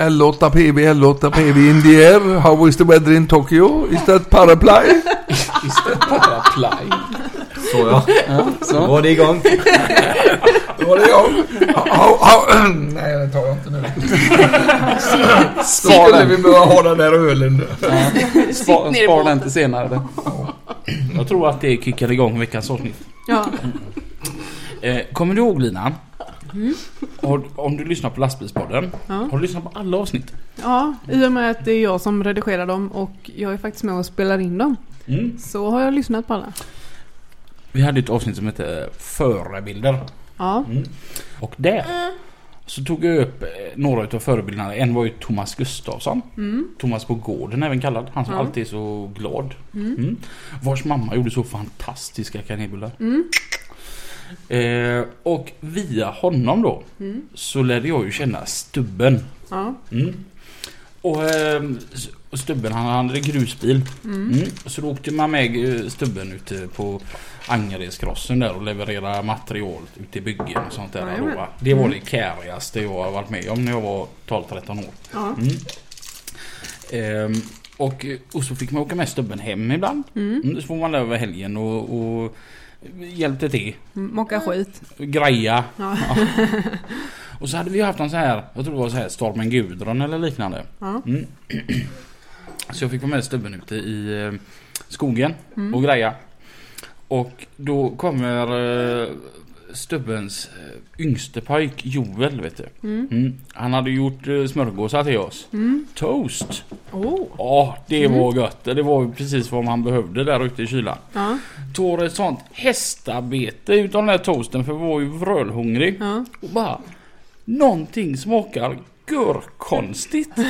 L8PV, L8PV in the air. How is the weather in Tokyo? Is that paraply? Paraply. Så ja. Så var det igång. Då var det jag. How, how, nej, det tar jag inte nu. Skulle vi behöva ha den där ölen? Spar, spar den till senare. Jag tror att det kickar igång veckans avsnitt. Ja, Eh, kommer du ihåg Lina? Har, om du lyssnar på lastbilspodden. Ja. Har du lyssnat på alla avsnitt? ja, i och med att det är jag som redigerar dem och jag är faktiskt med och spelar in dem. Mm. Så har jag lyssnat på alla. Vi hade ett avsnitt som hette Förebilder. Ja, Och där så tog jag upp eh, några av förebilderna. En var ju Thomas Gustafsson. Thomas på gården även kallad. Han som Ja. alltid är så glad. Mm. Vars mamma gjorde så fantastiska kanelbullar. Eh, och via honom då så lärde jag ju känna Stubben. ja, Mm. Och, eh, och Stubben han hade grusbil. Mm. Så då åkte man med eh, Stubben ute på Angeredskrossen där och leverera material ute i byggen och sånt där. Jajamän. Då, det var det kärigaste jag har varit med om när jag var 12-13 år. ja. Mm. Ehm, och, och så fick man åka med Stubben hem ibland. Mm. Så får man där över helgen och, och hjälpte till. Mocka skit. Greja. Ja. Och så hade vi haft en så här, jag tror det var så här Stormen Gudrun eller liknande. Ja. Mm. Så jag fick vara med stubben ute i eh, skogen och greja. Och då kommer eh, stubbens eh, yngste pojk Joel vet du. Mm. Han hade gjort eh, smörgåsar till oss. Toast. Oh, Ja, det var gött. Det var precis vad man behövde där ute i kylan. ja, Tog ett sånt hästarbete utav den här toasten för vi var ju vrölhungrig. ja. Och bara Någonting smakar görkonstigt.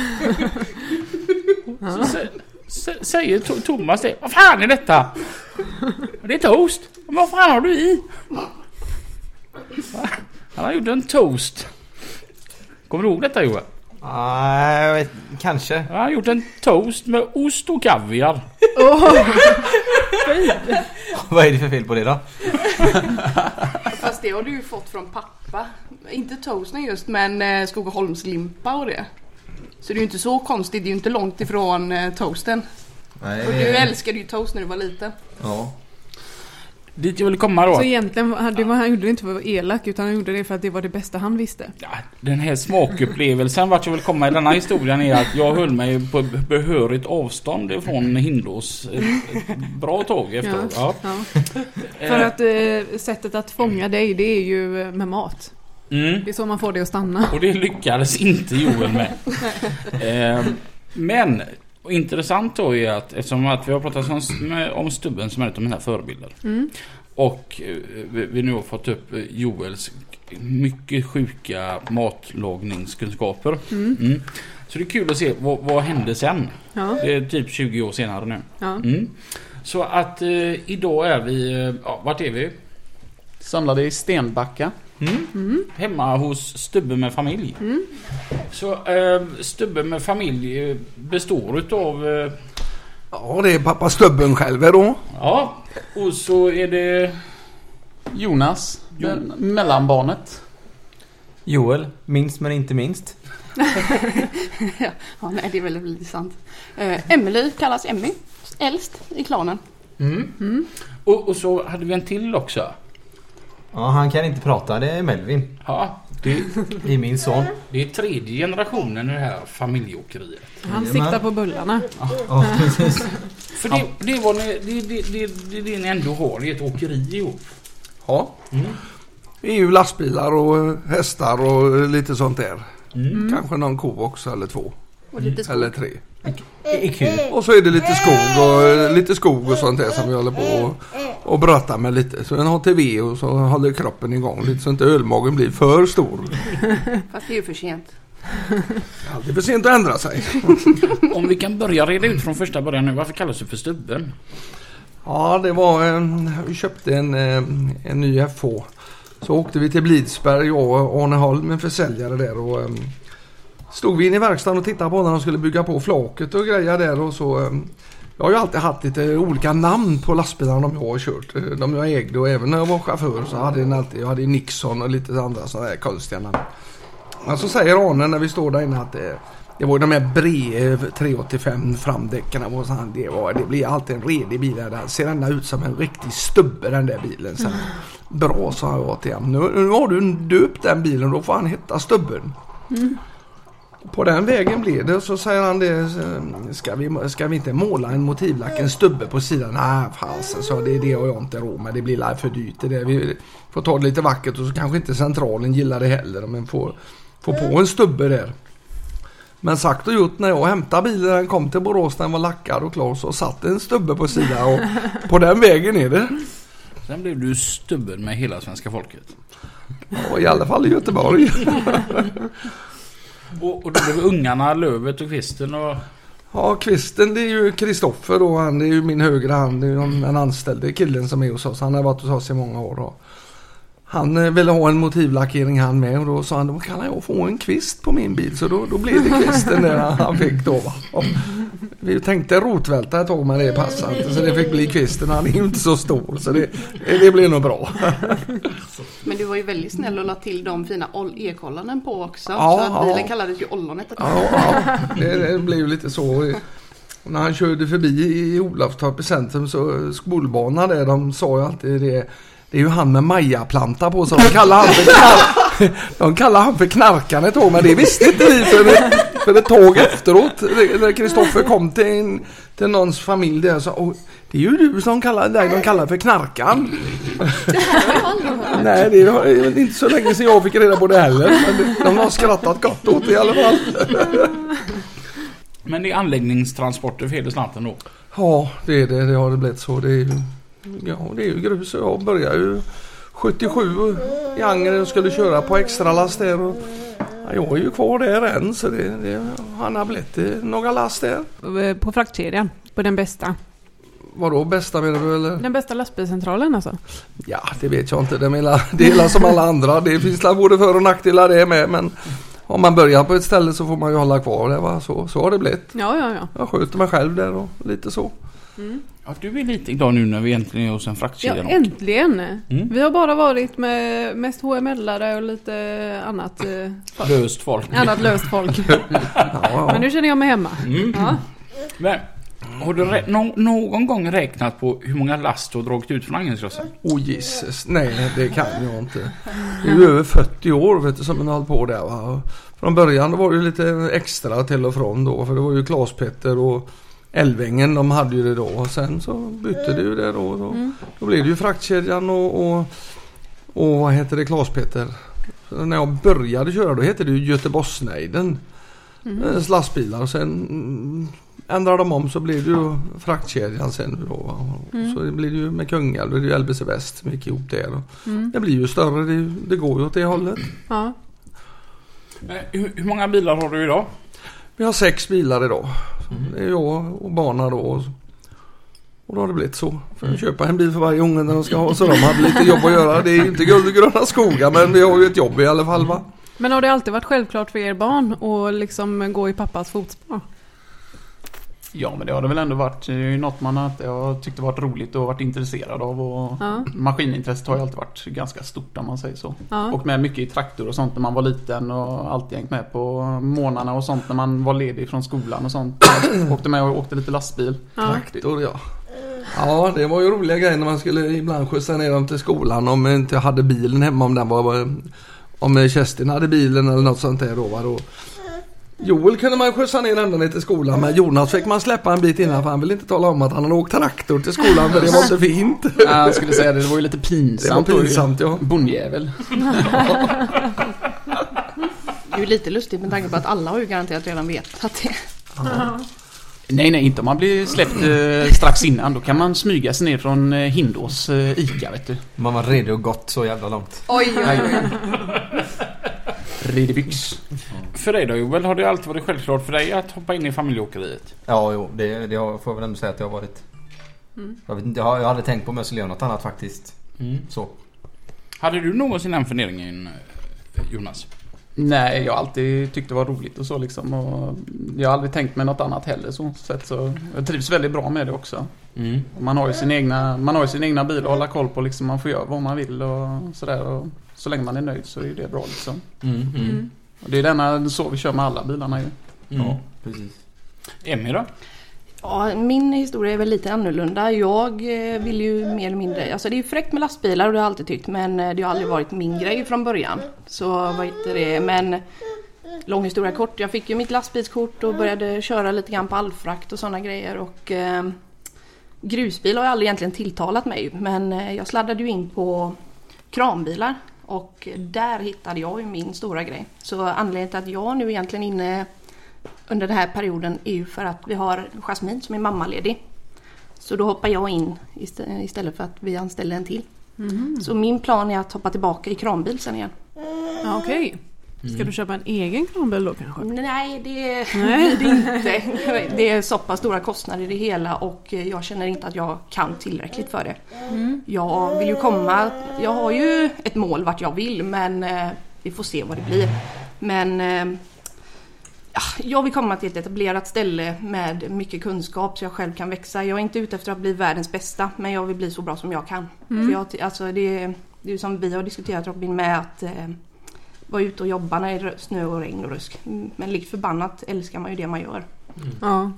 Så sä, sä, säger Thomas det. Vad fan är detta? Det är toast. Men vad fan har du i? Han har gjort en toast. Kommer du ihåg detta Joel? Nej, jag vet, kanske. Han har gjort en toast med ost och kaviar. Vad är det för fel på det då? Fast det har du ju fått från pappa. Inte toasten just men eh, Skogaholmslimpa och det. Så det är ju inte så konstigt, det är ju inte långt ifrån eh, toasten. Nej, Och du älskade ju toast när du var liten. Ja. Dit jag vill komma då. Så egentligen, det var, han gjorde det inte för att vara elak utan han gjorde det för att det var det bästa han visste. Ja, den här smakupplevelsen vart jag vill komma i denna historien är att jag höll mig på behörigt avstånd ifrån Hindås bra tag efteråt. Ja. Ja. För att eh, sättet att fånga dig det är ju eh, med mat. mm. Det är så man får det att stanna. Och det lyckades inte Joel med. eh, men och intressant då är att eftersom att vi har pratat om, om Stubben som är ett av mina förebilder. Och eh, vi, nu har fått upp eh, Joels mycket sjuka matlagningskunskaper. Mm. Så det är kul att se vad, vad hände sen. Ja, Det är typ 20 år senare nu. ja. Mm. Så att eh, idag är vi, eh, ja, vart är vi? Samlade i Stenbacka. Hemma hos Stubbe med familj. Så eh, Stubbe med familj eh, består utav eh, Ja, det är pappa Stubben själv då. Ja, och så är det Jonas, den- mellanbarnet. Joel, minst men inte minst. Ja, nej det är väl lite sant. Eh, Emily kallas Emmy. Äldst i klanen. och, och så hade vi en till också. Ja, han kan inte prata. Det är Melvin. Ja, det, Det är min son. det är tredje generationen i det här familjeåkeriet. Han siktar på bullarna. Ja, precis. För det, det, var ni, det, det, det, det, det ni ändå har, det är ett åkeri ihop. Ja. Det är ju lastbilar och eh, hästar och lite sånt där. Kanske någon ko också eller två. Och lite skog. Eller tre. Det är kul. Och så är det lite skog och, lite skog och sånt där som vi håller på och och bröta med lite. Så en HTV och så håller kroppen igång lite så inte ölmagen blir för stor. Fast det är ju för sent. Alltid för sent att ändra sig. Om vi kan börja reda ut från första början nu. Varför kallas det för stubben? Ja, det var en, vi köpte en, eh, en ny FH. Så åkte vi till Blidsberg, jag och Arne Holm, en försäljare där. Och, stod vi inne i verkstaden och tittade på när de skulle bygga på flaket och grejer där. Och så, eh, jag har ju alltid haft lite olika namn på lastbilarna de jag har kört. Eh, de jag ägde och även när jag var chaufför så hade jag alltid, jag hade Nixon och lite andra sådana där konstiga namn. Men så säger Arne när vi står där inne att det, det var ju de här brev 385 framdäcken och så han, det, var, det blir alltid en redig bil där. Den ser ända ut som en riktig stubbe den där bilen. Så, Bra sa jag till honom. Nu, nu har du döpt den bilen då får han heta Stubben. Mm. På den vägen blev det så säger han det. eh, Ska vi, ska vi inte måla en motivlack, en stubbe på sidan? Nej fasen så det, det har jag inte råd med. Det blir live för dyrt. Det där. Vi får ta det lite vackert och så kanske inte centralen gillar det heller. Men får, får på en stubbe där. Men sagt och gjort när jag hämtade bilen den kom till Borås den var lackad och klar så satt en stubbe på sidan och på den vägen är det. Sen blev du stubben med hela svenska folket. Ja, I alla fall i Göteborg. Och, och då blev ungarna Lövet och Kvisten och... Ja, kvisten det är ju Kristoffer då. Han är ju min högra hand. Det är ju den anställde killen som är hos oss. Han har varit hos oss i många år. Då. Han eh, ville ha en motivlackering han med och då sa han då kan jag få en kvist på min bil. Så då, då blev det kvisten där han fick då. Och vi tänkte rotvälta ett tag men det passade inte. Så det fick bli kvisten. Han är ju inte så stor så det, det blev nog bra. Men du var ju väldigt snäll och la till de fina ol- ekollonen på också. Ja, så att bilen ja. kallades ju ollonet. ett tag. Ja, ja det, det blev lite så. När han körde förbi i Olafstorp i centrum så skolbanan där de sa ju alltid det. Det är ju han med majaplanta på så de kallar han för, knar- de kallar han för knarkaren ett tag men det visste inte vi för, för ett tag efteråt. Det- När Kristoffer kom till, en, till någons familj där så "Åh, det är ju du som kallar dig de kallar för knarkaren. Nej det är inte så länge sedan jag fick reda på det heller. Men det- de har skrattat gott åt det i alla fall. Men det är anläggningstransporter för hela slanten då. Ja, det är det. Det har det blivit så. Det är ju, ja, det är ju grus. Jag började ju 77 i Angered och skulle köra på extra last där. Och, ja, jag är ju kvar där än så det, det han har blivit eh, några last där. Eh, På fraktkedjan. På den bästa. Vadå bästa menar du eller? Den bästa lastbilscentralen alltså. Ja, det vet jag inte. Det är hela som alla andra. Det finns väl både för och nackdelar det med. Men om man börjar på ett ställe så får man ju hålla kvar det. Va? Så, så har det blivit. Ja, ja, ja. Jag sköter mig själv där och lite så. Ja, du är lite glad nu när vi äntligen är hos en Ja, fraktkedja. då. äntligen! Mm. Vi har bara varit med mest HML-are och lite annat, eh, folk. Löst folk. annat löst folk. Ja, ja. Men nu känner jag mig hemma. Mm. Ja. Men, har du nå- någon gång räknat på hur många last du har dragit ut från Agnesrossen? Oh Jesus, nej det kan jag inte. Det är ju över 40 år vet du, som man har hållit på där va. Från början var det ju lite extra till och från då för det var ju Klas-Petter och Älvängen de hade ju det då. Och sen så bytte det ju det då. Då, då blev det ju fraktkedjan och, och, och vad heter det Klas-Petter. Så När jag började köra då hette det ju Göteborgsnejden. Mm. Lastbilar och sen mm, ändrade de om så blev det ju fraktkedjan sen då. Och Så det blir det ju med Kungälv, det är ju LBC Väst som gick ihop där. Och Mm. Det blir ju större, det, det går ju åt det hållet. Ja. Eh, Hur, hur många bilar har du idag? Vi har sex bilar idag. Det är jag och barnen då. Och, och då har det blivit så. För att köpa en bil för varje unge när de ska ha. Så de hade lite jobb att göra. Det är ju inte guld och gröna skogar men vi har ju ett jobb i alla fall va. Men har det alltid varit självklart för er barn att liksom gå i pappas fotspår? Ja men det har det väl ändå varit. Det är ju något man har, jag har tyckt det varit roligt och varit intresserad av. Och Ja. Maskinintresset har ju alltid varit ganska stort om man säger så. Ja. Och med mycket i traktor och sånt när man var liten och alltid hängt med på morgnarna och sånt när man var ledig från skolan och sånt. åkte med och åkte lite lastbil. Ja. Traktor ja. Ja det var ju roliga grejer när man skulle ibland skjutsa ner dem till skolan om jag inte hade bilen hemma om den var om Kerstin hade bilen eller något sånt där då. Va? då Joel kunde man skjutsa ner ända ner till skolan men Jonas fick man släppa en bit innan för han ville inte tala om att han hade åkt traktor till skolan för det var inte fint. Jag skulle säga det, det var ju lite Det var pinsamt. pinsamt ja. Bondjävel. Det är ju lite lustigt med tanke på att alla har ju garanterat redan vetat det. Nej, nej, inte om man blir släppt eh, strax innan. Då kan man smyga sig ner från eh, Hindås eh, ICA, vet du. Man var redo och gått så jävla långt. Oj, oj, oj. Ridebyx. För dig då Joel, har det alltid varit självklart för dig att hoppa in i familjeåkeriet? Ja, jo, det, det har, får jag väl ändå säga att det har varit. Jag, vet inte, jag, har, jag har aldrig tänkt på om jag skulle göra något annat faktiskt. Så. Hade du någonsin den funderingen Jonas? Nej, jag har alltid tyckt det var roligt och så liksom. Och jag har aldrig tänkt mig något annat heller så. så, att, så jag trivs väldigt bra med det också. Mm. Man har ju sin egna, man har ju sin egna bil att hålla koll på liksom. Man får göra vad man vill och sådär. Och så länge man är nöjd så är det bra liksom. Mm. Mm. Och det är denna, så vi kör med alla bilarna ju. Mm. Ja, precis. Emmy då? Ja, min historia är väl lite annorlunda. Jag eh, vill ju mer eller mindre, alltså det är ju fräckt med lastbilar och det har jag alltid tyckt men eh, det har aldrig varit min grej från början. Så vad heter det, men lång historia kort, jag fick ju mitt lastbilskort och började köra lite grann på allfrakt och sådana grejer och eh, grusbil har ju aldrig egentligen tilltalat mig men eh, jag sladdade ju in på kranbilar och där hittade jag ju min stora grej. Så anledningen till att jag nu egentligen är inne under den här perioden är ju för att vi har Jasmine som är mammaledig. Så då hoppar jag in istä- istället för att vi anställer en till. Så min plan är att hoppa tillbaka i kranbil sen igen. Ja, Okej. Ska du köpa en egen kranbil då kanske? Nej, det blir det inte. Det är så pass stora kostnader i det hela och jag känner inte att jag kan tillräckligt för det. Jag vill ju komma, jag har ju ett mål vart jag vill men eh, vi får se vad det blir. Men eh, ja, jag vill komma till ett etablerat ställe med mycket kunskap så jag själv kan växa. Jag är inte ute efter att bli världens bästa men jag vill bli så bra som jag kan. För jag, alltså det, det är som vi har diskuterat Robin med att eh, vara ute och jobba när det är snö och regn och rusk. Mm, Men likt förbannat älskar man ju det man gör. Ja.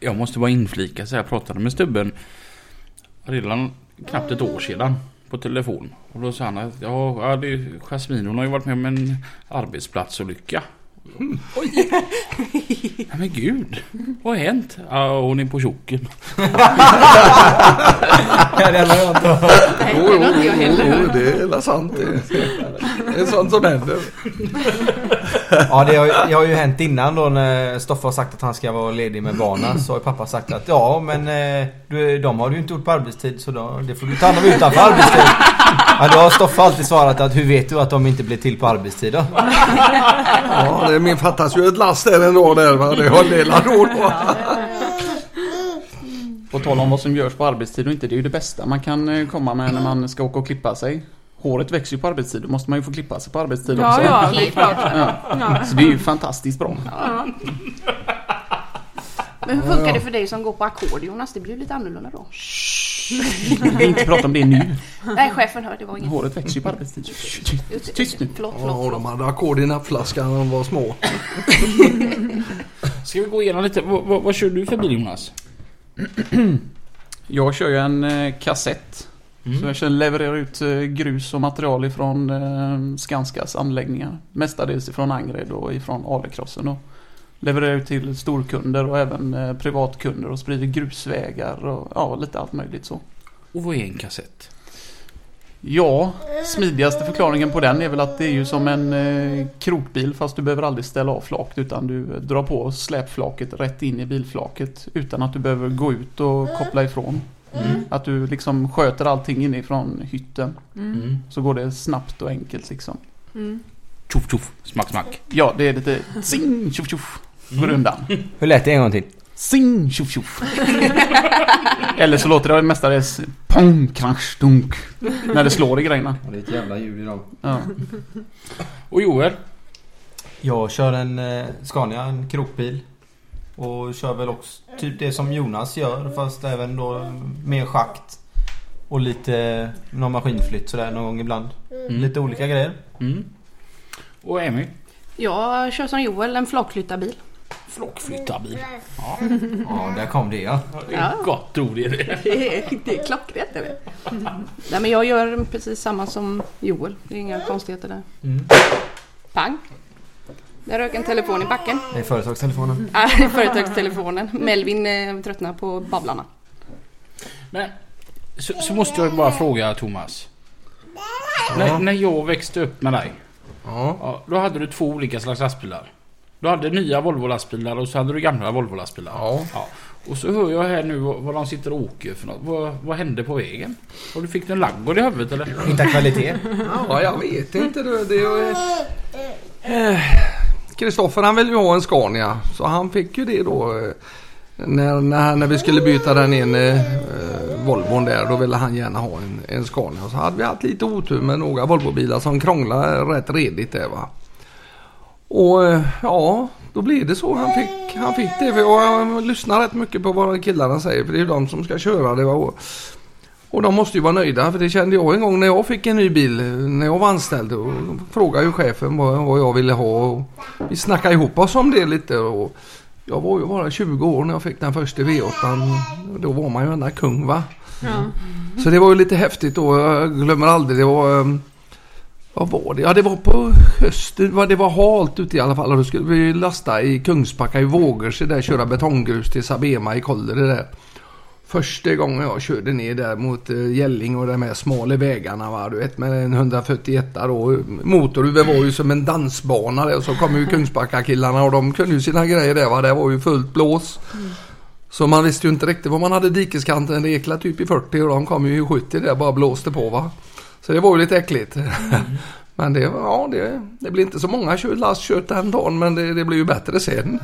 Jag måste bara inflika så jag pratade med Stubben redan knappt ett år sedan på telefon. Och då sa han att ja, det är Jasmine hon har ju varit med om en arbetsplatsolycka. Oj! Nej men gud, vad har hänt? Ja, hon är på tjocken. Ja, det har jag inte hört. Nej, Jo, det jo, har inte jag jo, heller hört. det är väl sant det. Det är sånt som händer. Ja, det har, ju- det har ju hänt innan då när Stoffe har sagt att han ska vara ledig med barnen så har pappa sagt att ja men eh, du, de har du ju inte gjort på arbetstid så då, det får du ta hand om utanför arbetstid. Ja, då har Stoffe alltid svarat att hur vet du att de inte blir till på arbetstid då? Ja, det min fattas ju ett last där ändå där va. Det har Lela råd på. På tal om vad som görs på arbetstid och inte, det är ju det bästa man kan eh, komma med när man ska åka och klippa sig. Håret växer ju på arbetstid, då måste man ju få klippa sig på arbetstid Ja, också. ja, det är klart. Ja. Ja. Så det är ju fantastiskt bra. Men hur funkar det för dig som går på ackord Jonas? Det blir ju lite annorlunda då. Vi inte prata om det nu. Nej, chefen hör, det var inget. Håret växer ju på arbetstid. Tyst nu. Förlåt, Ja, de hade ackord i nappflaskan när de var små. Ska vi gå igenom lite, vad, vad, vad kör du för bil Jonas? Jag kör ju en eh, kassett. Mm. Så jag kör, levererar ut eh, grus och material ifrån eh, Skanskas anläggningar. Mestadels ifrån Angered och ifrån Alecrossen. Och levererar ut till storkunder och även eh, privatkunder och sprider grusvägar och ja, lite allt möjligt så. Och vad är en kassett? Ja, smidigaste förklaringen på den är väl att det är ju som en eh, krokbil fast du behöver aldrig ställa av flaket utan du drar på släpflaket rätt in i bilflaket utan att du behöver gå ut och koppla ifrån. Att du liksom sköter allting inifrån hytten. Mm. Så går det snabbt och enkelt liksom. Mm. Tjoff tjoff, smack smack. Ja, det är lite sing tjoff tjoff. Går undan. Hur lät det en gång till? Sing tjoff tjoff. Eller så låter det mestadels pong krasch dunk. När det slår i grejerna. Ja, det är ett jävla ljud idag. Ja. Och Joel? Jag kör en eh, Scania, en krokbil. Och kör väl också typ det som Jonas gör fast även då mer schakt. Och lite någon maskinflytt sådär någon gång ibland. Mm. Lite olika grejer. Mm. Och Emmy? Jag kör som Joel, en flakflyttarbil. Flockflyttarbil. Ja, där kom det ja. Det är Ja. gott ord är det. Det är, det är klockrent är det. Nej men jag gör precis samma som Joel. Det är inga konstigheter där. Mm. Pang. Där rök en telefon i backen. Det är företagstelefonen. Ja, Företagstelefonen. Melvin eh, tröttnar på Babblarna. Men så, så måste jag bara fråga Thomas. När, när jag växte upp med dig. Ja. Ja, då hade du två olika slags lastbilar. Du hade nya Volvo-lastbilar och så hade du gamla Volvo-lastbilar. Ja. Och så hör jag här nu vad, de sitter och åker för något. Vad, vad hände på vägen? Och du fick en laggård i huvudet eller? Hitta kvalitet. Ja, jag vet inte. Det, det, eh, Kristoffer han ville ju ha en Scania. Så han fick ju det då. eh, När, när, när vi skulle byta den in eh, Volvon där. Då ville han gärna ha en, en Scania. Så hade vi haft lite otur med några Volvobilar som krånglade rätt redigt där va. Och eh, ja, då blev det så. Han fick, han fick det. För jag, lyssnar rätt mycket på vad killarna säger. För det är ju de som ska köra det. Och, och de måste ju vara nöjda för det kände jag en gång när jag fick en ny bil när jag var anställd. Och frågade ju chefen vad, vad jag ville ha. Och vi snackade ihop oss om det lite. Och jag var ju bara 20 år när jag fick den första V8. Då var man ju enda kung va. Ja. Så det var ju lite häftigt då. Jag glömmer aldrig. Det var... Vad var det? Ja det var på hösten. Det var halt ute i alla fall. Och då skulle vi lasta i Kungsbacka i Vågers där. Köra betonggrus till Sabema i Kållered där. Första gången jag körde ner där mot eh, Gälling och de här smala vägarna va. Du vet med en 141 då. Motorhuven var ju som en dansbana där. Och så kom ju Kungsbacka killarna och de kunde ju sina grejer där va. Det var ju fullt blås. Så man visste ju inte riktigt vad man hade dikeskanten. Det ekla typ i 40 och de kom ju i 70 där bara blåste på va. Så det var ju lite äckligt. men det, var- ja, det, det blir inte så många lastkött den dagen men det, det blir ju bättre sen.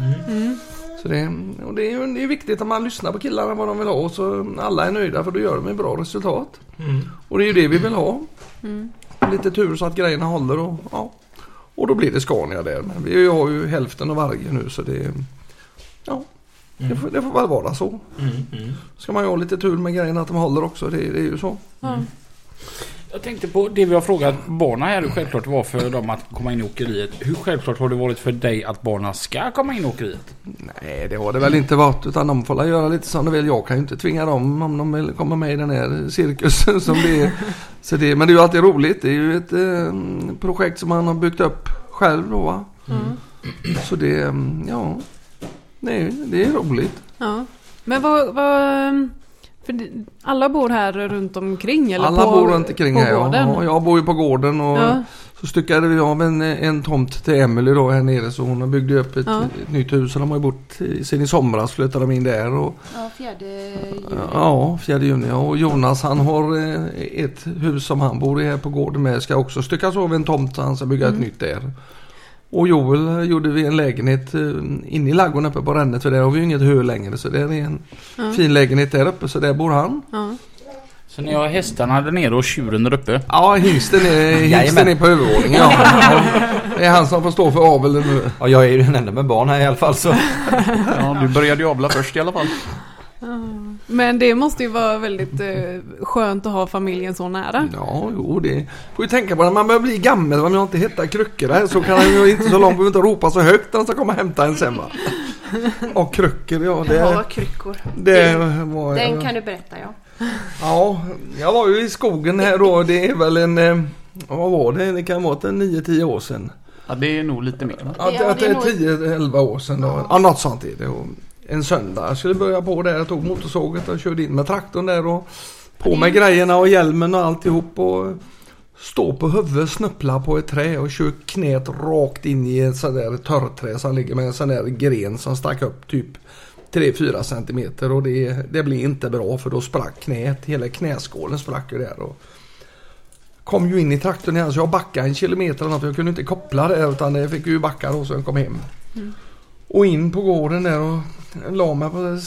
Så det, och det, är ju det är viktigt att man lyssnar på killarna vad de vill ha och så alla är nöjda för då gör de ett bra resultat. Och det är ju det vi vill ha. Lite tur så att grejerna håller och ja. Och då blir det Scania där. Men vi har ju hälften av varje nu så det... Ja. Det, får, det får väl vara så. Ska man ju ha lite tur med grejerna att de håller också. Det, det är ju så. Ja. Jag tänkte på det vi har frågat barnen här hur självklart det var för dem att komma in i åkeriet. Hur självklart har det varit för dig att barnen ska komma in i åkeriet? Nej, det har det väl inte varit. Utan de får göra lite som de vill. Jag kan ju inte tvinga dem om de vill komma med i den här cirkusen som det är. Så det, men det är ju alltid roligt. Det är ju ett eh, projekt som man har byggt upp själv då va. Så det, eh, ja. Nej, det är roligt. Ja. Men vad... vad för det- alla bor här runt omkring eller Alla på, bor runt omkring här. gården? Ja, jag bor ju på gården och Ja. så styckade vi av en, en tomt till Emelie då här nere så hon byggde upp ett, Ja. ett nytt hus. Och de har ju bott i- sen i somras flyttade de in där. Och, Ja, fjärde juli. Ja, 4 juni. Och Jonas han har eh, ett hus som han bor i här på gården med. Ska också styckas av en tomt. Han ska bygga ett nytt där. Och Joel gjorde vi en lägenhet eh, inne i ladugården uppe på Rännet. För där har vi ju inget hö längre. Så det är en Ja. fin lägenhet där uppe. Så där bor han. Ja. Så ni har hästarna där nere och tjuren där uppe? Ja, hingsten är, hingsten är på övervåningen. Ja. Det är han som får stå för aveln nu. Ja, jag är ju den enda med barn här i alla fall så. Ja, du började ju avla först i alla fall. Men det måste ju vara väldigt eh, skönt att ha familjen så nära. Ja, jo det får ju tänka på när man börjar bli gammal. Om jag inte hittar kryckor här så kan han ju inte så långt, behöver inte ropa så högt när han ska komma och hämta en sen va. Och kryckor, ja Jag har det, kryckor. det var... Den kan du berätta ja. Ja, jag var ju i skogen här då. Det är väl en... eh, Vad var det? Det kan vara en 9-10 år sedan. Ja, det är nog lite mer. Ja, Ja, det det är är 10-11 år sedan då. Ja, något sånt är det. En söndag. Jag skulle börja på där. Jag tog motorsåget och körde in med traktorn där och på med grejerna och hjälmen och alltihop och stå på huvudet, snuppla på ett trä och kör knät rakt in i ett sånt där törrträd som ligger med en sån där gren som stack upp typ 3-4 centimeter och det, det blir inte bra för då sprack knät. Hela knäskålen sprack ju där. Och kom ju in i traktorn igen så jag backade en kilometer eller något. Jag kunde inte koppla det utan jag fick ju backa då så jag kom hem. Och in på gården där och la mig på...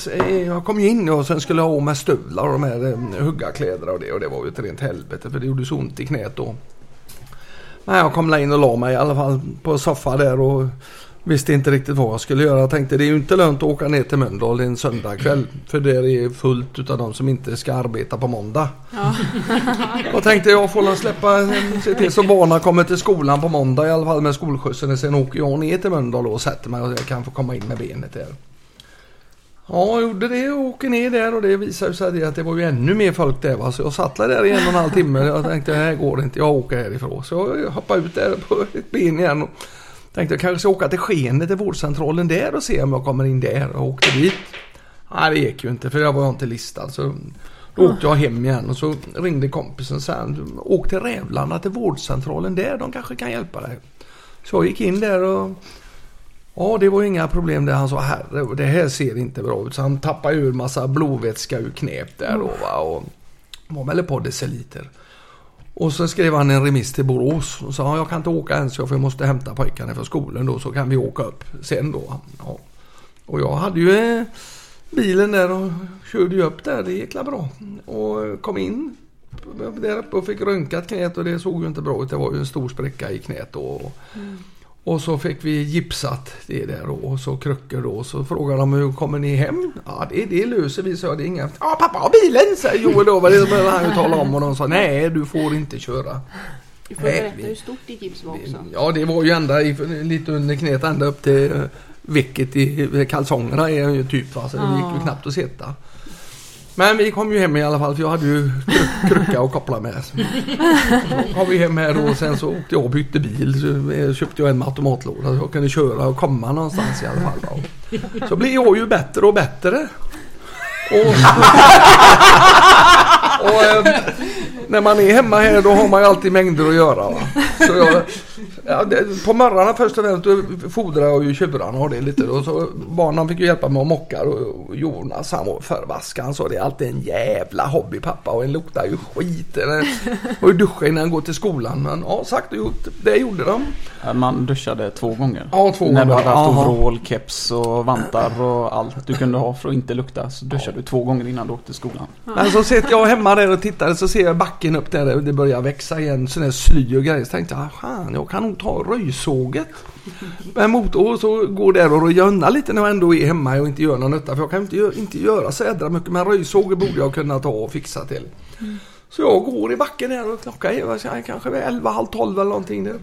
Jag kom ju in och sen skulle jag ha med stövlar och de här eh, huggarkläderna och det och det var ju ett rent helvete för det gjorde så ont i knät då. Men jag kom in och la mig i alla fall på soffan där och visste inte riktigt vad jag skulle göra. Jag tänkte det är ju inte lönt att åka ner till Mölndal en söndagkväll. För där är fullt utav de som inte ska arbeta på måndag. Ja. Då tänkte jag får släppa, se till så barnen kommer till skolan på måndag i alla fall med skolskjutsen. Sen åker jag ner till Mölndal och sätter mig och jag kan få komma in med benet där. Ja, jag gjorde det och åker ner där och det visade sig att det var ju ännu mer folk där va. Så jag satt där i en och en halv timme. Jag tänkte det här går inte, jag åker härifrån. Så jag hoppade ut där på ett ben igen och tänkte jag kanske ska åka till Skene till vårdcentralen där och se om jag kommer in där och åkte dit. Nej det gick ju inte för jag var inte listad. Så då åkte jag hem igen och så ringde kompisen sen. Åk till Rävlanda till vårdcentralen där, de kanske kan hjälpa dig. Så jag gick in där och Ja, det var inga problem där Han sa herre, det här ser inte bra ut. Så han tappade ur massa blodvätska ur knät där då va. Och var väl ett par deciliter. Och så skrev han en remiss till Borås och sa jag kan inte åka än så för jag måste hämta pojkarna från skolan då så kan vi åka upp sen då. Ja. Och jag hade ju eh, bilen där och körde ju upp där. Det gick la bra. Och kom in där uppe och fick röntgat knät och det såg ju inte bra ut. Det var ju en stor spricka i knät då. Mm och så fick vi gipsat det där och så kryckor då. Så frågade de hur kommer ni hem? Ja det, det löser vi så det är inga... Ja pappa har bilen säger Joel då. Vad det ville han tala om och de sa nej du får inte köra. Du får Nej, berätta hur stort ditt gips var också. Ja det var ju ända i, lite under knät ända upp till eh, vecket i kalsongerna är ju typ. Så det gick ju knappt att sitta. Men vi kom ju hem i alla fall för jag hade ju kry- att och koppla med. Så kom vi hem här då och sen så åkte jag och bytte bil. Så eh, köpte jag en med automatlåda så jag kunde köra och komma någonstans i alla fall. Då. Så blev jag ju bättre och bättre. Och, och och, när man är hemma här då har man ju alltid mängder att göra. Va? Så jag, ja, det, på morgonen först och främst då fodrar jag ju tjurarna och det lite. Och så barnen fick ju hjälpa mig att mocka och Jonas han var förvaskad. Han sa det är alltid en jävla hobby pappa och en luktar ju skit. Och duscha innan han går till skolan. Men ja, sagt och gjort. Det gjorde de. Man duschade två gånger. Ja, två När du gånger. hade haft overall, keps och vantar och allt du kunde ha för att inte lukta. Så duschade du två gånger innan du åkte till skolan. Men så sitter jag hemma där och tittar så ser jag backen upp där det börjar växa igen sån där sly och grejer. Så tänkte jag, "Ah, fan jag kan nog ta röjsåget. med motor och så går där och röja undan lite när jag ändå är hemma och inte gör någon nytta. För jag kan inte, inte göra så jädra mycket. Men röjsåg borde jag kunna ta och fixa till. Så jag går i backen här och klockan är kanske 11, halv 12 eller någonting där.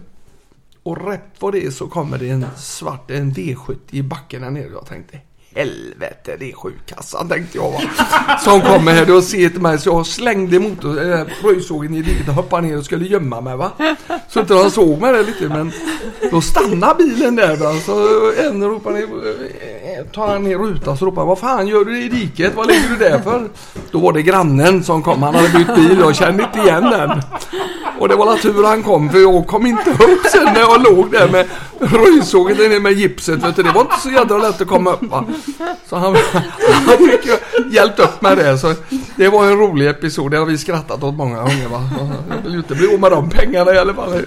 Och rätt vad det är så kommer det en svart, en V70 i backen här nere. Jag tänkte helvete det är sjukkassan tänkte jag va. Som kommer här och ser till mig så jag slängde motor, äh, eh, röjsågen i diket och hoppade ner och skulle gömma mig va. Så inte de såg mig där lite men då stannar bilen där va. Så en ropar ner, eh, tar han ner rutan så ropar han vad fan gör du i diket? Vad ligger du där för? Då var det grannen som kom. Han hade bytt bil och jag kände inte igen den. Och det var la tur han kom för jag kom inte upp sen när jag låg där med röjsågen där nere med gipset. Vet du. Det var inte så jädra lätt att komma upp va. Så han, han fick ju hjälpt upp med det. Så det var en rolig episod. Det har vi skrattat åt många gånger va. Jag vill ju inte bli av med de pengarna i alla fall.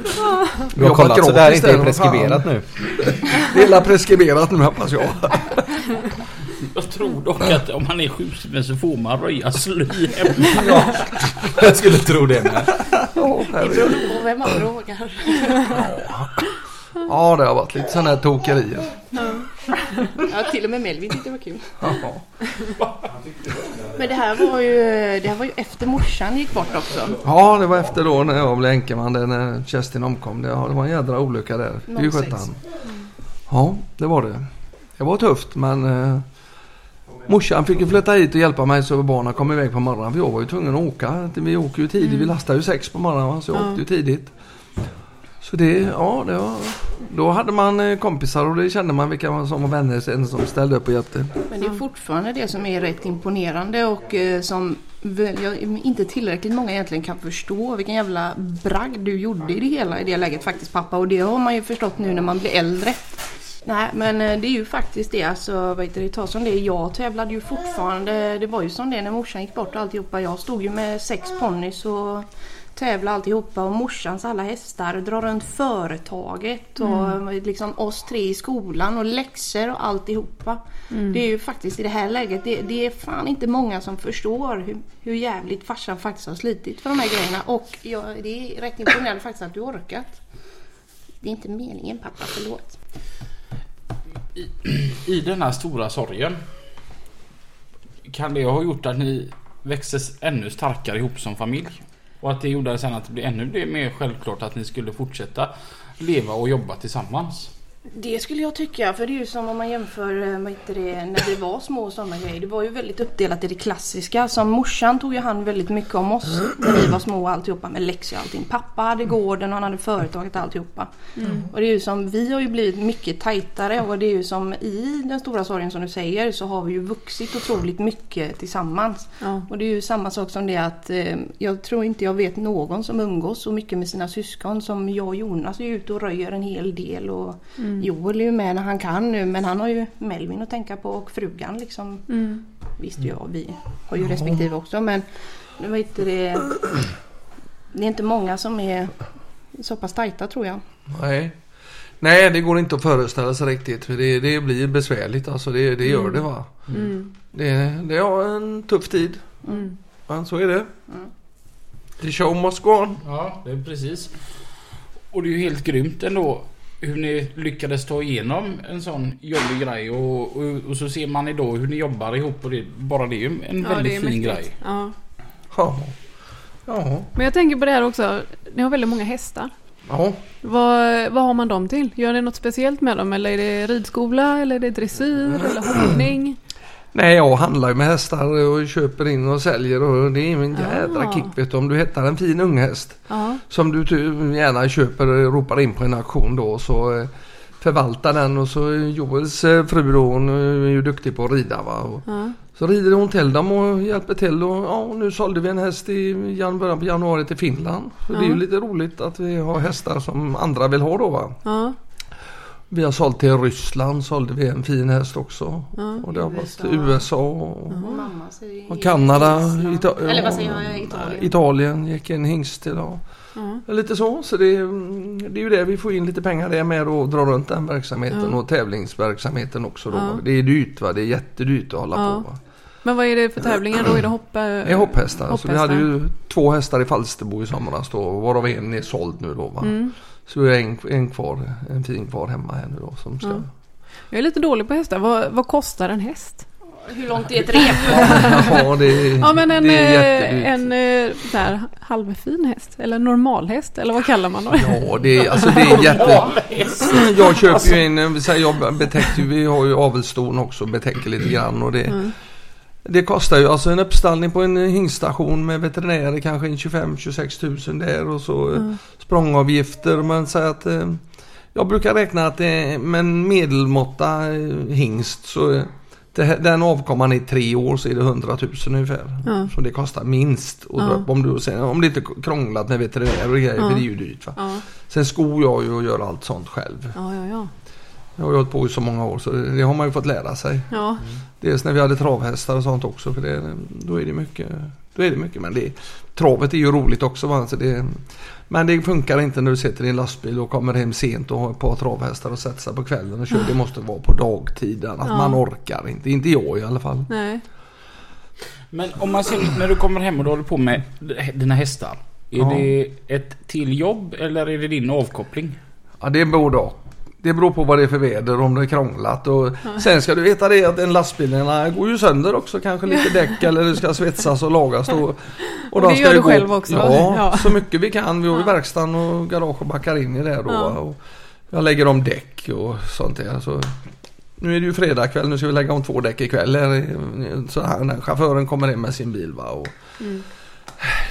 Du har kollat så det här inte är preskriberat nu. Det är preskriberat nu hoppas jag. Jag tror dock att om man är sjukskriven så får man röja sly hemma. Ja, jag skulle tro det med. Ja, herregud. Och vem man frågar. ja det har varit lite sådana här tokerier. Ja, till och med Melvin tyckte det var kul. Ja. Men det här var ju, det här var ju efter morsan gick bort också. Ja, det var efter då när jag blev änkeman, när Kerstin omkom. Det, ja, det var en jädra olycka där. Det är ju 06. sjutton. Ja, det var det. Det var tufft men eh, morsan fick ju flytta hit och hjälpa mig så barnen kom iväg på morgonen. För jag var ju tvungen att åka. Vi åker ju tidigt. Vi lastar ju sex på morgonen så jag Ja. åkte ju tidigt. Så det, ja, det var, då hade man eh, kompisar och det kände man vilka som var vänner sen som ställde upp och hjälpte. Men det är fortfarande det som är rätt imponerande och eh, som jag, inte tillräckligt många egentligen kan förstå vilken jävla bragd du gjorde i det hela i det läget faktiskt pappa och det har man ju förstått nu när man blir äldre. Nej men eh, det är ju faktiskt det alltså, vad heter det, ta som det, jag tävlade ju fortfarande, det var ju som det när morsan gick bort och alltihopa. Jag stod ju med sex ponnys och tävla alltihopa och morsans alla hästar, dra runt företaget och liksom oss tre i skolan och läxor och alltihopa. Det är ju faktiskt i det här läget, det, det är fan inte många som förstår hur, hur jävligt farsan faktiskt har slitit för de här grejerna och ja, det är rätt imponerande faktiskt att du orkat. Det är inte meningen pappa, förlåt. I den här stora sorgen. Kan det ha gjort att ni växte ännu starkare ihop som familj? Och att det gjorde sen att det blev ännu mer självklart att ni skulle fortsätta leva och jobba tillsammans? Det skulle jag tycka, för det är ju som om man jämför eh, vad heter det, när vi var små och sådana grejer. Det var ju väldigt uppdelat i det klassiska. Som morsan tog ju hand väldigt mycket om oss när vi var små och alltihopa med läxor och allting. Pappa hade gården och han hade företaget och alltihopa. Och det är ju som, vi har ju blivit mycket tajtare och det är ju som i den stora sorgen som du säger så har vi ju vuxit otroligt mycket tillsammans. Ja. Och det är ju samma sak som det att eh, jag tror inte jag vet någon som umgås så mycket med sina syskon som jag och Jonas är ute och röjer en hel del och Joel är ju med när han kan nu men han har ju Melvin att tänka på och frugan liksom. Mm. Visst ja, vi har ju respektive också men nu vet inte det. Det är inte många som är så pass tajta tror jag. Nej. Nej, det går inte att föreställa sig riktigt. För det, det blir besvärligt alltså. Det, det gör det va. Mm. Det, det är en tuff tid. Mm. Men så är det. The show must go on. Ja, det är precis. Och det är ju helt grymt ändå hur ni lyckades ta igenom en sån jobbig grej och, och, och så ser man idag hur ni jobbar ihop och det, bara det är ju en Ja, väldigt fin mäktigt. grej. Ja. Ja. Ja. Men jag tänker på det här också. Ni har väldigt många hästar. Ja. Vad, vad har man dem till? Gör ni något speciellt med dem? Eller är det ridskola? Eller är det dressyr? Eller hoppning? Nej, jag handlar ju med hästar och köper in och säljer och det är en jädra Ah. kick vet du. Om du hittar en fin unghäst Ja. som du gärna köper och ropar in på en auktion då så eh, förvaltar den och så Joels eh, fru då hon är ju duktig på att rida va. Och Ja. så rider hon till dem och hjälper till och ja nu sålde vi en häst i jan- början på januari till Finland. Så det är ju Ja. lite roligt att vi har hästar som andra vill ha då va. Vi har sålt till Ryssland sålde vi en fin häst också. Ja. Och det har varit USA. USA och, säger och Kanada. Ita- Eller vad säger jag? Italien. Italien gick en hingst. Ja. Ja. Lite så. Så det, är- det är ju det vi får in lite pengar det med och dra runt den verksamheten och tävlingsverksamheten också. Då. Det är dyrt va. Det är jättedyrt att hålla på. Va? Men vad är det för tävlingar då? Är det hoppa... Det är hopphästar. Så vi hopphästar. hade ju två hästar i Falsterbo i somras då. Varav en är såld nu då. Va? Mm. Så vi har en, en kvar. En fin kvar hemma här nu då. Som ska... Ja. Jag är lite dålig på hästar. Vad, vad kostar en häst? Hur långt är ett rep? Ja, det, är- Ja men en, det är eh, en eh, så här, halvfin häst. Eller normalhäst. Eller vad kallar man dem? Ja, det är, alltså det är jätte... Jag köper ju in, vi säger jag betäcker, vi har ju avelston också, betäcker lite grann och det... Mm. Det kostar ju alltså en uppstallning på en hingstation med veterinärer kanske en 25-26 tusen där och så eh, språngavgifter. Men säger att eh, jag brukar räkna att det, med en medelmåtta eh, hingst så den avkomman i tre år så är det 100 000 ungefär. Ja. Så det kostar minst. Och Ja. om, du, sen, om det inte är krånglat med veterinärer och grejer, Ja. för det är ju dyrt. Va? Ja, Sen skor jag ju och gör allt sånt själv. ja, ja. ja. Jag har ju hållit på i så många år så det har man ju fått lära sig. ja. Dels när vi hade travhästar och sånt också för det, då är det mycket. Då är det mycket men det, travet är ju roligt också. Va? Så det, men det funkar inte när du sitter i en lastbil och kommer hem sent och har ett par travhästar och sätter sig på kvällen och kör. Det måste vara på dagtid annars Ja. man orkar inte. Inte jag i alla fall. Nej. Men om man ser, när du kommer hem och du håller på med dina hästar. Är Ja. det ett till jobb eller är det din avkoppling? Ja det är både och. Det beror på vad det är för väder, om det är krånglat. Och sen ska du veta det att en lastbilarna går ju sönder också. Kanske lite däck eller det ska svetsas och lagas. Och, Och de det ska gör du själv också? Ja, Ja. så mycket vi kan. Vi har ju Ja. verkstaden och garage och backar in i det då. Ja. Och jag lägger om däck och sånt där. Så nu är det ju fredag kväll. Nu ska vi lägga om två däck ikväll. Så här, när chauffören kommer hem med sin bil. Va? Och, Mm.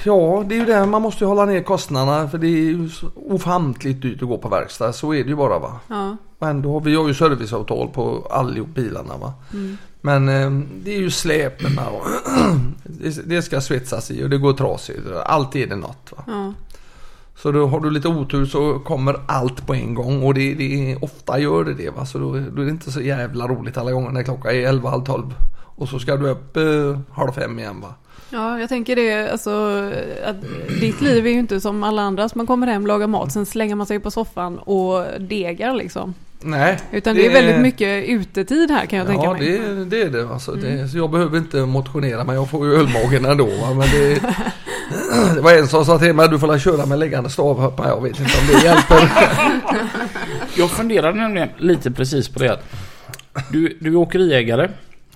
Ja, det är ju det. Man måste ju hålla ner kostnaderna för det är ju ofantligt dyrt att gå på verkstad. Så är det ju bara va. Ja. Men då har vi har ju serviceavtal på allihop bilarna va. Mm. Men eh, det är ju släpen och det, det ska svetsas i och det går trasigt. Alltid är det något va. Ja. Så då har du lite otur så kommer allt på en gång och det, det ofta gör det det va. Så då, då är det inte så jävla roligt alla gånger när klockan är 11, halv 12. Och så ska du upp eh, halv fem igen va. Ja, jag tänker det. Alltså, att ditt liv är ju inte som alla andras. Man kommer hem, lagar mat, sen slänger man sig på soffan och degar liksom. Nej. Utan det, är väldigt mycket utetid här kan jag tänka Ja mig. det, det är det. Alltså, det. Så jag behöver inte motionera men jag får ju ölmagen ändå. Va? Men det, det var en som sa till mig att du får köra med liggande stavhopp. Jag vet inte om det hjälper. Jag funderar nämligen lite precis på det. Du, du är åkeriägare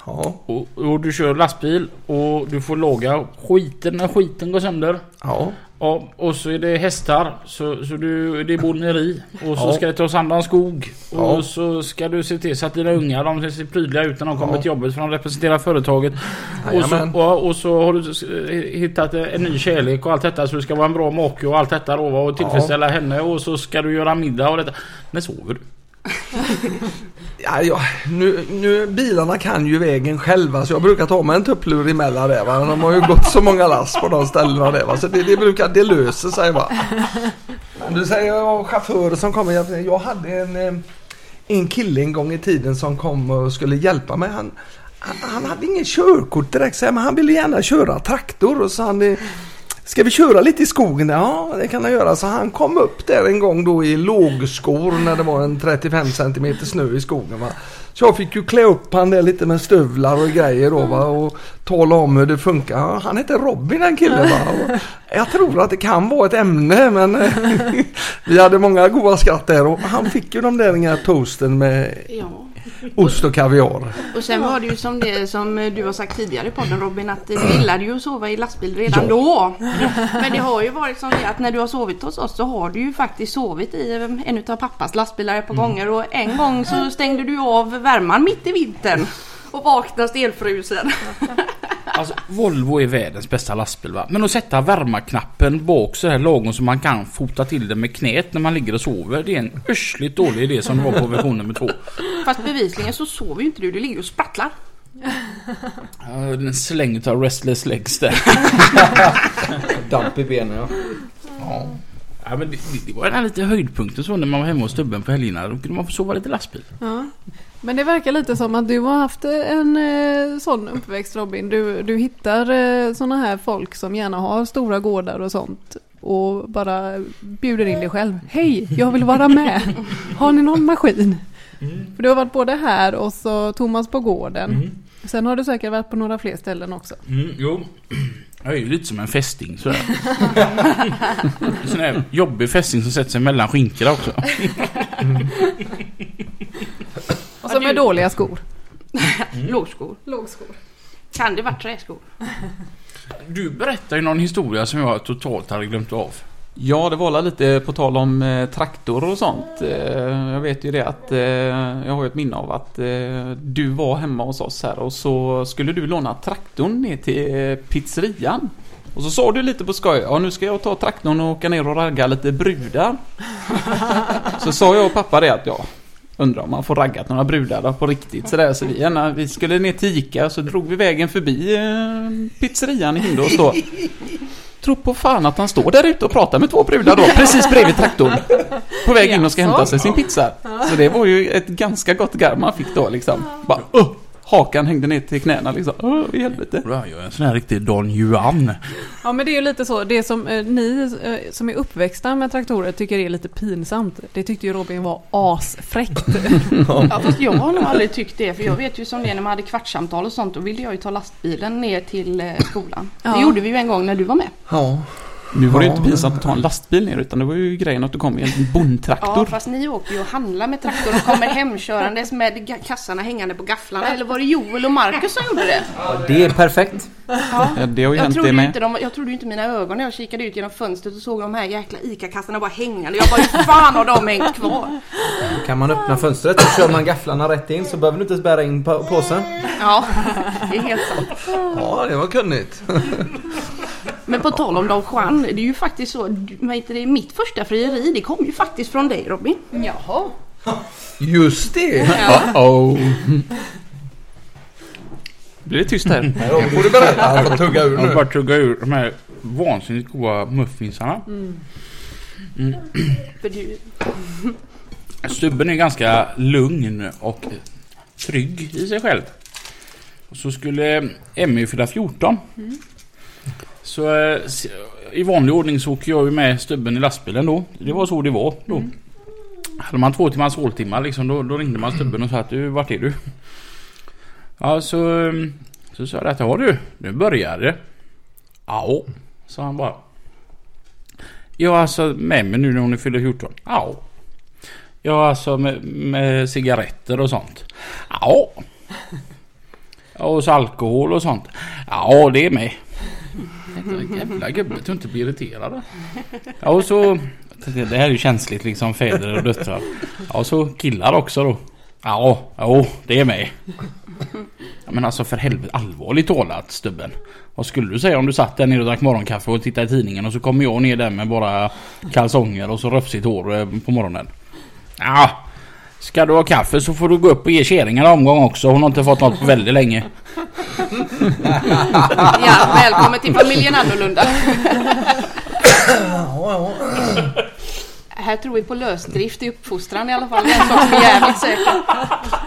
Ja, och, och du kör lastbil och du får laga skiten när skiten går sönder. ja, Ja, och så är det hästar, så, så du, det är boneri. Och så Ja. ska det tas hand om skog. Och Ja. så ska du se till så att dina ungar de ser prydliga ut när de kommer Ja. till jobbet för de representerar företaget. Och så, och, och så har du hittat en ny kärlek och allt detta så du ska vara en bra make och allt detta då och tillfredsställa henne och så ska du göra middag och detta. När sover du? ja, ja nu, nu, bilarna kan ju vägen själva så jag brukar ta mig en tupplur emellan där. Va? De har ju gått så många lass på de ställena där. Va? Så det, det brukar, det löser sig va. Du säger jag chaufförer som kommer. Jag, jag hade en, eh, en kille en gång i tiden som kom och skulle hjälpa mig. Han, han, han hade ingen körkort direkt men han ville gärna köra traktor och så han eh, Ska vi köra lite i skogen? Ja, det kan han göra. Så han kom upp där en gång då i lågskor när det var en 35 cm snö i skogen. Va? Så jag fick ju klä upp han där lite med stövlar och grejer då va? och tala om hur det funkar. Ja, Han heter Robin den killen va. Och jag tror att det kan vara ett ämne men eh, vi hade många goda skratt där och han fick ju de där toasten med Ja. Ost och kaviar. Och sen var det ju som det som du har sagt tidigare i podden Robin att du gillade ju att sova i lastbil redan då. Men det har ju varit som det att när du har sovit hos oss så har du ju faktiskt sovit i en av pappas lastbilar ett par gånger och en gång så stängde du av värmen mitt i vintern. Och vaknade stelfrusen. Alltså Volvo är världens bästa lastbil va. Men att sätta värmarknappen bak så här lagom så man kan fota till den med knät när man ligger och sover. Det är en örsligt dålig idé som det var på version nummer två. Fast bevisligen så sover ju inte du, du ligger och sprattlar. Ja, En släng av restless legs där. Damp i benen ja. Ja. Ja, men det, det- det var den här lite höjdpunkten så när man var hemma hos Stubben på helgerna. Då kunde man få sova lite lastbil. Ja. Men det verkar lite som att du har haft en eh, sån uppväxt Robin. Du, du hittar eh, såna här folk som gärna har stora gårdar och sånt. Och bara bjuder in dig själv. Hej, jag vill vara med. Har ni någon maskin? För du har varit både här och så Thomas på gården. Sen har du säkert varit på några fler ställen också. Mm, jo. Jag är ju lite som en fästing sådär. En sån här jobbig fästing som sätter sig mellan skinkorna också. Så med dåliga skor. Lågskor. Lågskor. Kan det vara träskor? Du berättar ju någon historia som jag totalt hade glömt av. Ja, det var lite på tal om eh, traktor och sånt. Eh, jag vet ju det att eh, jag har ett minne av att du var hemma hos oss här och så skulle du låna traktorn ner till pizzerian. Och så sa du lite på skoj, ja nu ska jag ta traktorn och åka ner och ragga lite brudar. så sa jag och pappa det att ja, undrar om man får raggat några brudar då på riktigt sådär. Så vi, gärna, vi skulle ner till Ica så drog vi vägen förbi eh, pizzerian i Hindås då. Tro på fan att han står där ute och pratar med två brudar då, precis bredvid traktorn. På väg in och ska hämta sig sin pizza. Så det var ju ett ganska gott garv man fick då liksom. Bara, uh, hakan hängde ner till knäna liksom. I helvete. Jag är en sån här riktig Don Juan. Ja men det är ju lite så, det som eh, ni eh, som är uppväxta med traktorer tycker är lite pinsamt. Det tyckte ju Robin var asfräckt. Ja fast jag har nog aldrig tyckt det för jag vet ju som det när man hade kvartssamtal och sånt då ville jag ju ta lastbilen ner till eh, skolan. Ja. Det gjorde vi ju en gång när du var med. Ja, Nu var det ju Ja. inte pinsamt att ta en lastbil ner utan det var ju grejen att du kom i en Ja bondtraktor. fast ni åker ju och handlar med traktorn och kommer hemkörandes med kassarna hängande på gafflarna. Eller var det Joel och Marcus som gjorde det? Det är perfekt. Ja. Ja, det har ju Jag hänt det med. inte de, jag trodde ju inte mina ögon när jag kikade ut genom fönstret och såg de här jäkla ICA-kassarna bara hängande. Jag bara hur fan har de hängt kvar? Kan man öppna fönstret och kör man gafflarna rätt in så behöver du inte ens bära in på- påsen. Ja, det är helt sant. ja det var kunnigt. Men på tal om Don Juan, det är ju faktiskt så, vad heter det, mitt första frieri det kom ju faktiskt från dig Robin. Jaha. Just det! Oh. Blir det tyst här? Nu får du berätta. Jag får tugga ur Jag nu. bara tugga ur de här vansinnigt goda muffinsarna. Du, Stubben är ganska lugn och trygg i sig själv. Och så skulle Emmy fylla 14. Så eh, i vanlig ordning så åker jag ju med stubben i lastbilen då. Det var så det var då. Hade man två timmars håltimmar liksom då, då ringde man stubben och sa att du, vart är du? Ja så, eh, så sa jag att ja du, nu börjar det. Ja, sa han bara. Ja alltså med mig nu när hon fyller 14. Ja. Ja, alltså med, med cigaretter och sånt. Ja, Och så alkohol och sånt. Ja, det är med. Jävla- Jävla gubbe, du inte blir irriterad. Ja, och så... Det här är ju känsligt liksom, fäder och döttrar. Ja, och så killar också då. Ja, jo, det är med. Ja, men alltså för helvete, allvarligt talat stubben. Vad skulle du säga om du satt där nere och drack morgonkaffe och tittade i tidningen och så kommer jag ner där med bara kalsonger och så rufsigt hår eh, på morgonen. Ja, ska du ha kaffe så får du gå upp och ge kärringen en omgång också. Hon har inte fått något på väldigt länge. ja, välkommen till familjen annorlunda. Här tror vi på lösdrift i uppfostran i alla fall. Det är en sak som är jävligt säker.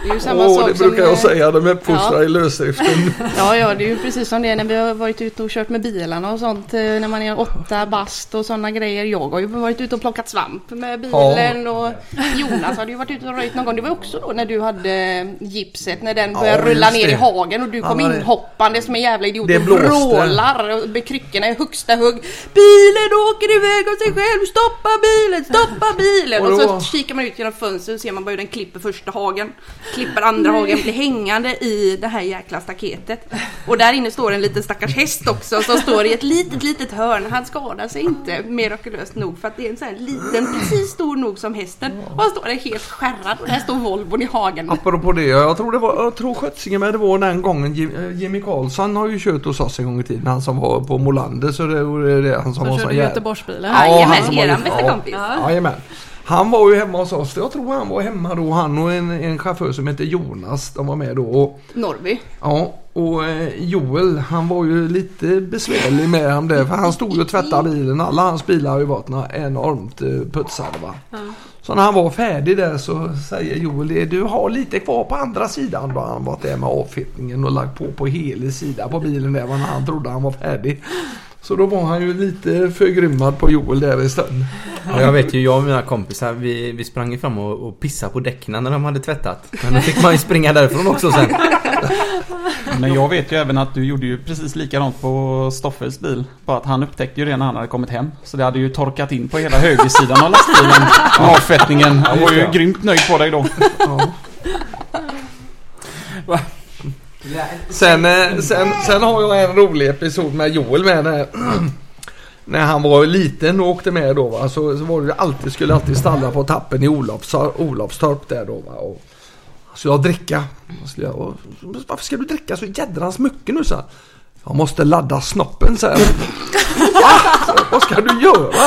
Det är ju samma Åh, sak det som, brukar jag eh, säga. De är uppfostrade Ja. i lösdriften. Ja, ja, det är ju precis som det är när vi har varit ute och kört med bilarna och sånt. eh, När man är åtta bast och sådana grejer. Jag har ju varit ute och plockat svamp med bilen och Jonas hade ju varit ute och röjt någon gång. Det var också då när du hade gipset, när den Ja, började rulla just ner i det. hagen och du kom Ja, inhoppande som en jävla idiot Det och blåste. vrålar och kryckorna i högsta hugg. Bilen åker iväg av sig själv, stoppa bilen, stoppa bilen! Och så kikar man ut genom fönstret och ser man bara hur den klipper första hagen. Klipper andra hagen, blir hängande i det här jäkla staketet. Och där inne står en liten stackars häst också som står i ett litet, litet hörn. Han skadar sig inte mirakulöst nog för att det är en sån här liten, precis stor nog som hästen. Och han står där helt skärrad och där står Volvon i hagen. Apropå det, jag tror det var, jag tror Skötsinge med det var den gången eh, Jimmy Karlsson har ju kört hos oss en gång i tiden. Han som var på Molander så det var det, det han som Som var sån jävel. Göteborgsbilen. Ja, Jajamän, han som var- eran bästa ja. Jajamän. Han var ju hemma hos oss. Jag tror han var hemma då. Han och en, en chaufför som heter Jonas. De var med då. Och, Norrby. ja, och eh, Joel han var ju lite besvärlig med ham där. För han stod ju och tvättade bilen. Alla hans bilar har ju varit enormt eh, putsade va. Så när han var färdig där så säger Joel det. Du har lite kvar på andra sidan. Då har han varit där med avfettningen och lagt på på hela sida på bilen där. När han trodde han var färdig. Så då var han ju lite förgrymmad på Joel där en stund. Ja, jag vet ju, jag och mina kompisar vi, vi sprang ju fram och, och pissade på däcken när de hade tvättat. Men då fick man ju springa därifrån också sen. Men jag vet ju även att du gjorde ju precis likadant på Stoffels bil. Bara att han upptäckte ju det när han hade kommit hem. Så det hade ju torkat in på hela högersidan av lastbilen. Avfettningen. Han var ju grymt nöjd på dig då. Ja. Sen, eh, sen, sen har jag en rolig episod med Joel med när, när han var liten och åkte med då va. Så, så var det alltid, skulle alltid stanna på tappen i Olofstorp, Olofstorp där då va. Och, så jag dricka. Så skulle jag, och, varför ska du dricka så jädrans mycket nu så? Jag måste ladda snoppen sen. Va? Vad ska du göra?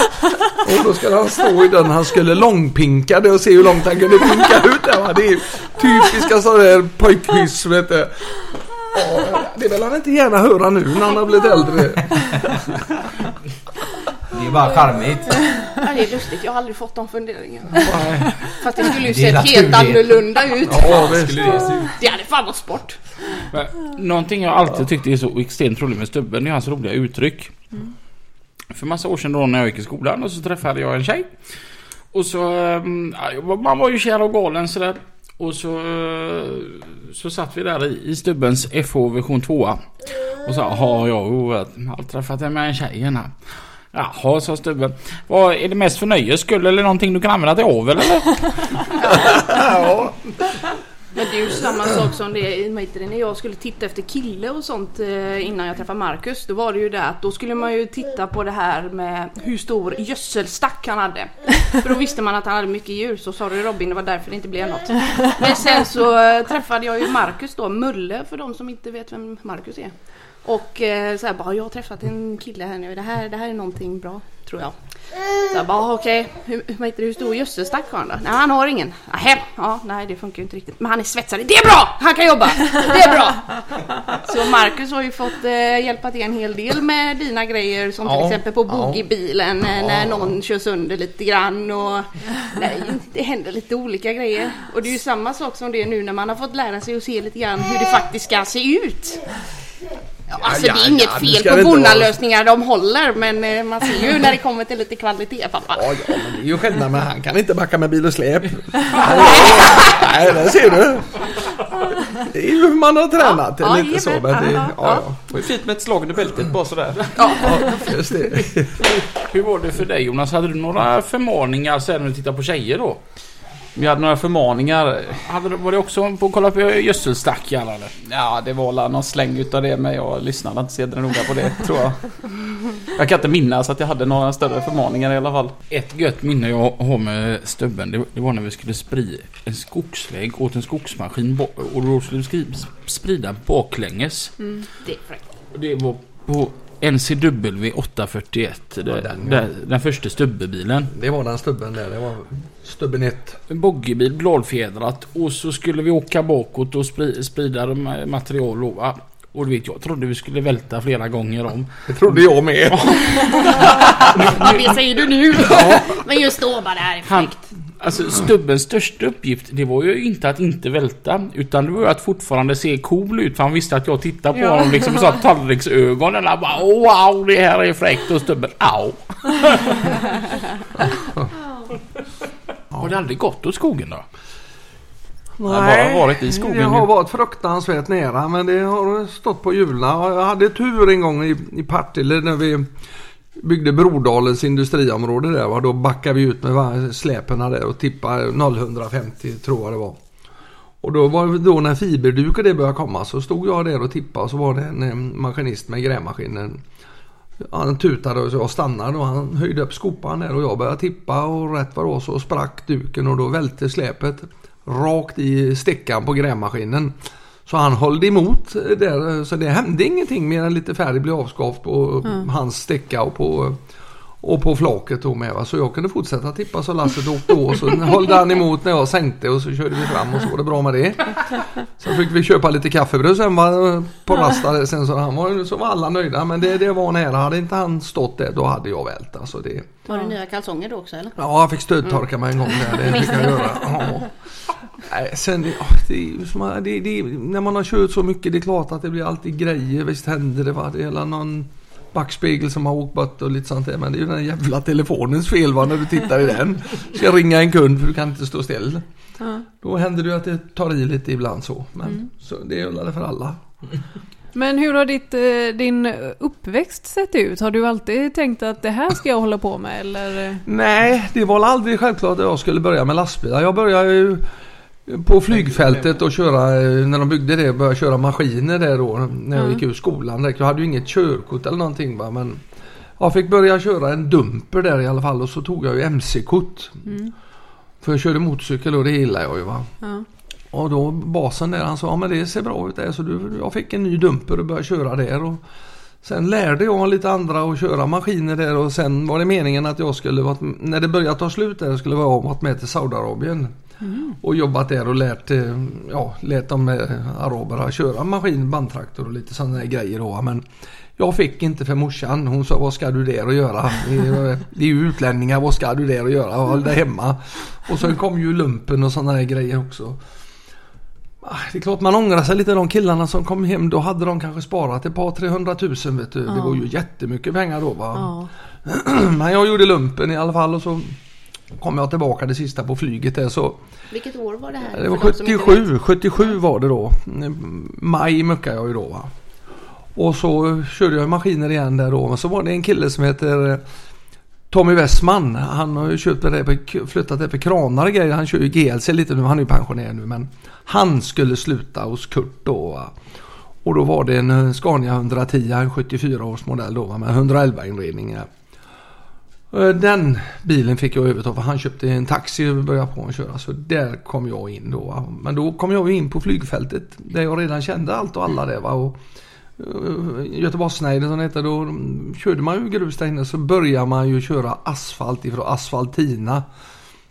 Och då skulle han stå i den. Han skulle långpinka det och se hur långt han kunde pinka ut det. Va? Det är typiska sådana alltså, där pojkhyss vet du. Det vill han inte gärna höra nu när han har blivit äldre. Det är bara charmigt. Ja, det är lustigt, jag har aldrig fått de funderingarna. För att det skulle ju Det är sett helt naturligt. annorlunda ut. Ja. Skulle det se ut? Det hade fan varit sport. Men Någonting jag alltid tyckte är så extremt roligt med Stubben det är hans roliga uttryck. För massa år sedan då när jag gick i skolan och så träffade jag en tjej. Och så, ehm, ja, man var ju kär och galen sådär. Och så, eh, så satt vi där i, i Stubbens FH version 2 Och så har jag har träffat med en tjej här. Jaha, sa Stubben. Vad är det mest för nöjes skull eller någonting du kan använda till avel eller? Ja. Men det är ju samma sak som det när jag skulle titta efter kille och sånt eh, innan jag träffade Marcus. Då var det ju det att då skulle man ju titta på det här med hur stor gödselstack han hade. För då visste man att han hade mycket djur. Så sorry Robin, det var därför det inte blev något. Men sen så eh, träffade jag ju Marcus då, Mulle för de som inte vet vem Marcus är. Och eh, så här bara, jag har träffat en kille här nu, det här, det här är någonting bra, tror jag. Så jag bara, okej, hur, vad heter det, hur stor gödselstack har han då? Nej, han har ingen. Nähä, ja, nej det funkar ju inte riktigt. Men han är svetsare, det är bra! Han kan jobba! Det är bra! Så Marcus har ju fått eh, hjälpa till en hel del med dina grejer som till Ja, exempel på ja. boogiebilen eh, när någon kör sönder lite grann och nej, det händer lite olika grejer. Och det är ju samma sak som det är nu när man har fått lära sig att se lite grann hur det faktiskt ska se ut. Ja, alltså ja, det är inget ja, fel på. Bonnalösningar, de håller men eh, man ser ju när det kommer till lite kvalitet pappa. Ja, ja, men det är ju skillnad men han kan inte backa med bil och släp. Nej, det ser du. Det är ju hur man har tränat. Ja, lite ja, så. Men det, Ja, ja, Det ju fint med ett slag under bältet bara sådär. ja, just det. Hur var det för dig Jonas? Hade du några förmaningar sen när du tittar på tjejer då? Vi hade några förmaningar. Hade, var det också på att kolla på gödselstackar eller? Ja, det var väl någon släng utav det men jag lyssnade inte så noga på det tror jag. Jag kan inte minnas att jag hade några större förmaningar i alla fall. Ett gött minne jag har med stubben det, det var när vi skulle sprida en skogsväg åt en skogsmaskin och då skulle vi sprida baklänges. Det är fräckt. Och det var på NCW 841. Det, den, ja. den, den första stubbebilen. Det var den stubben där. Det var stubben ett. En boggiebil, bladfjädrat. Och så skulle vi åka bakåt och spri, sprida material. Och, va? Och du vet, jag trodde vi skulle välta flera gånger om. Det trodde jag med. Det säger du nu. Men just då bara det här är fräckt. alltså Stubbens största uppgift, det var ju inte att inte välta. Utan det var ju att fortfarande se cool ut. För han visste att jag tittade på Ja. honom liksom med så tallriksögon. Och bara wow, det här är fräckt. Och Stubben, au. Har det aldrig gått åt skogen då? har bara varit i skogen Det har varit fruktansvärt nära men det har stått på hjulen. Jag hade tur en gång i, i Partille när vi byggde Brodalens industriområde där. Va? Då backade vi ut med släperna där och tippade 0150 tror jag det var. Och då var då när fiberduk och det började komma så stod jag där och tippade och så var det en, maskinist med grävmaskinen. Han tutade och jag stannade och han höjde upp skopan där och jag började tippa och rätt vad det var så sprack duken och då välte släpet rakt i stickan på grävmaskinen. Så han höll emot där. Så det hände ingenting mer än lite färg blev avskavt på hans sticka och på, och på flaket då med. Va? Så jag kunde fortsätta tippa så lasset åkte och så höll han emot när jag sänkte och så körde vi fram och så var det bra med det. Sen fick vi köpa lite kaffebröd sen va, på rasta sen så, han var, så var alla nöjda men det, det var nära. Hade inte han stått där då hade jag vält alltså det. Var det nya kalsonger då också eller? Ja, jag fick stödtorka mig en gång där. Det fick jag göra. Ja. Nej, sen, det, det, det, när man har kört så mycket det är klart att det blir alltid grejer. Visst händer det va. Det är någon backspegel som har åkt bort och lite sånt där. Men det är ju den jävla telefonens fel va när du tittar i den. Ska ringa en kund för du kan inte stå still. Ja. Då händer det ju att det tar i lite ibland så. Men så, det är för alla. Men hur har ditt, eh, din uppväxt sett ut? Har du alltid tänkt att det här ska jag hålla på med eller? Nej, det var aldrig självklart att jag skulle börja med lastbilar. Jag började ju på flygfältet och köra, eh, när de byggde det, började köra maskiner där då när jag Ja. gick ur skolan. direkt. Jag hade ju inget körkort eller någonting va, men jag fick börja köra en dumper där i alla fall och så tog jag ju MC-kort. Mm. För jag körde motorcykel och det gillar jag ju va. Ja. Och då basen där han sa, ja men det ser bra ut där så du, jag fick en ny dumper och började köra där. Och sen lärde jag lite andra att köra maskiner där och sen var det meningen att jag skulle, varit, när det började ta slut där, skulle jag varit med till Saudiarabien. Och jobbat där och lärt, eh, ja, lärt de eh, araberna köra maskin, bandtraktor och lite sådana grejer då. Men jag fick inte för morsan. Hon sa vad ska du där och göra? Det är, det ju utlänningar, vad ska du där och göra? Håll dig hemma. Och sen kom ju lumpen och sådana grejer också. Ah, Det är klart man ångrar sig lite de killarna som kom hem. Då hade de kanske sparat ett par 300 000 vet du. Det Ja. var ju jättemycket pengar då va. Ja. Men jag gjorde lumpen i alla fall och så kom jag tillbaka det sista på flyget där så Vilket år var det här? det var För de som inte vet. 77, 77 var det då. Maj muckade jag ju då va. Och så körde jag maskiner igen där då. Men så var det en kille som heter eh, Tommy Westman. Han har ju köpt det på, flyttat det på kranar och grejer. Han kör ju GLC lite nu. Han är ju pensionär nu men han skulle sluta hos Kurt då va. Och då var det en eh, Scania 110, en 74 års modell då va, med 111 inredningar. Eh, Den bilen fick jag överta för han köpte en taxi och började på att köra. Så där kom jag in då. Men då kom jag in på flygfältet där jag redan kände allt och alla där. Va? Och, uh, Göteborgssnejden som det heter, då mm, körde man ju grus där inne så började man ju köra asfalt ifrån Asfaltina.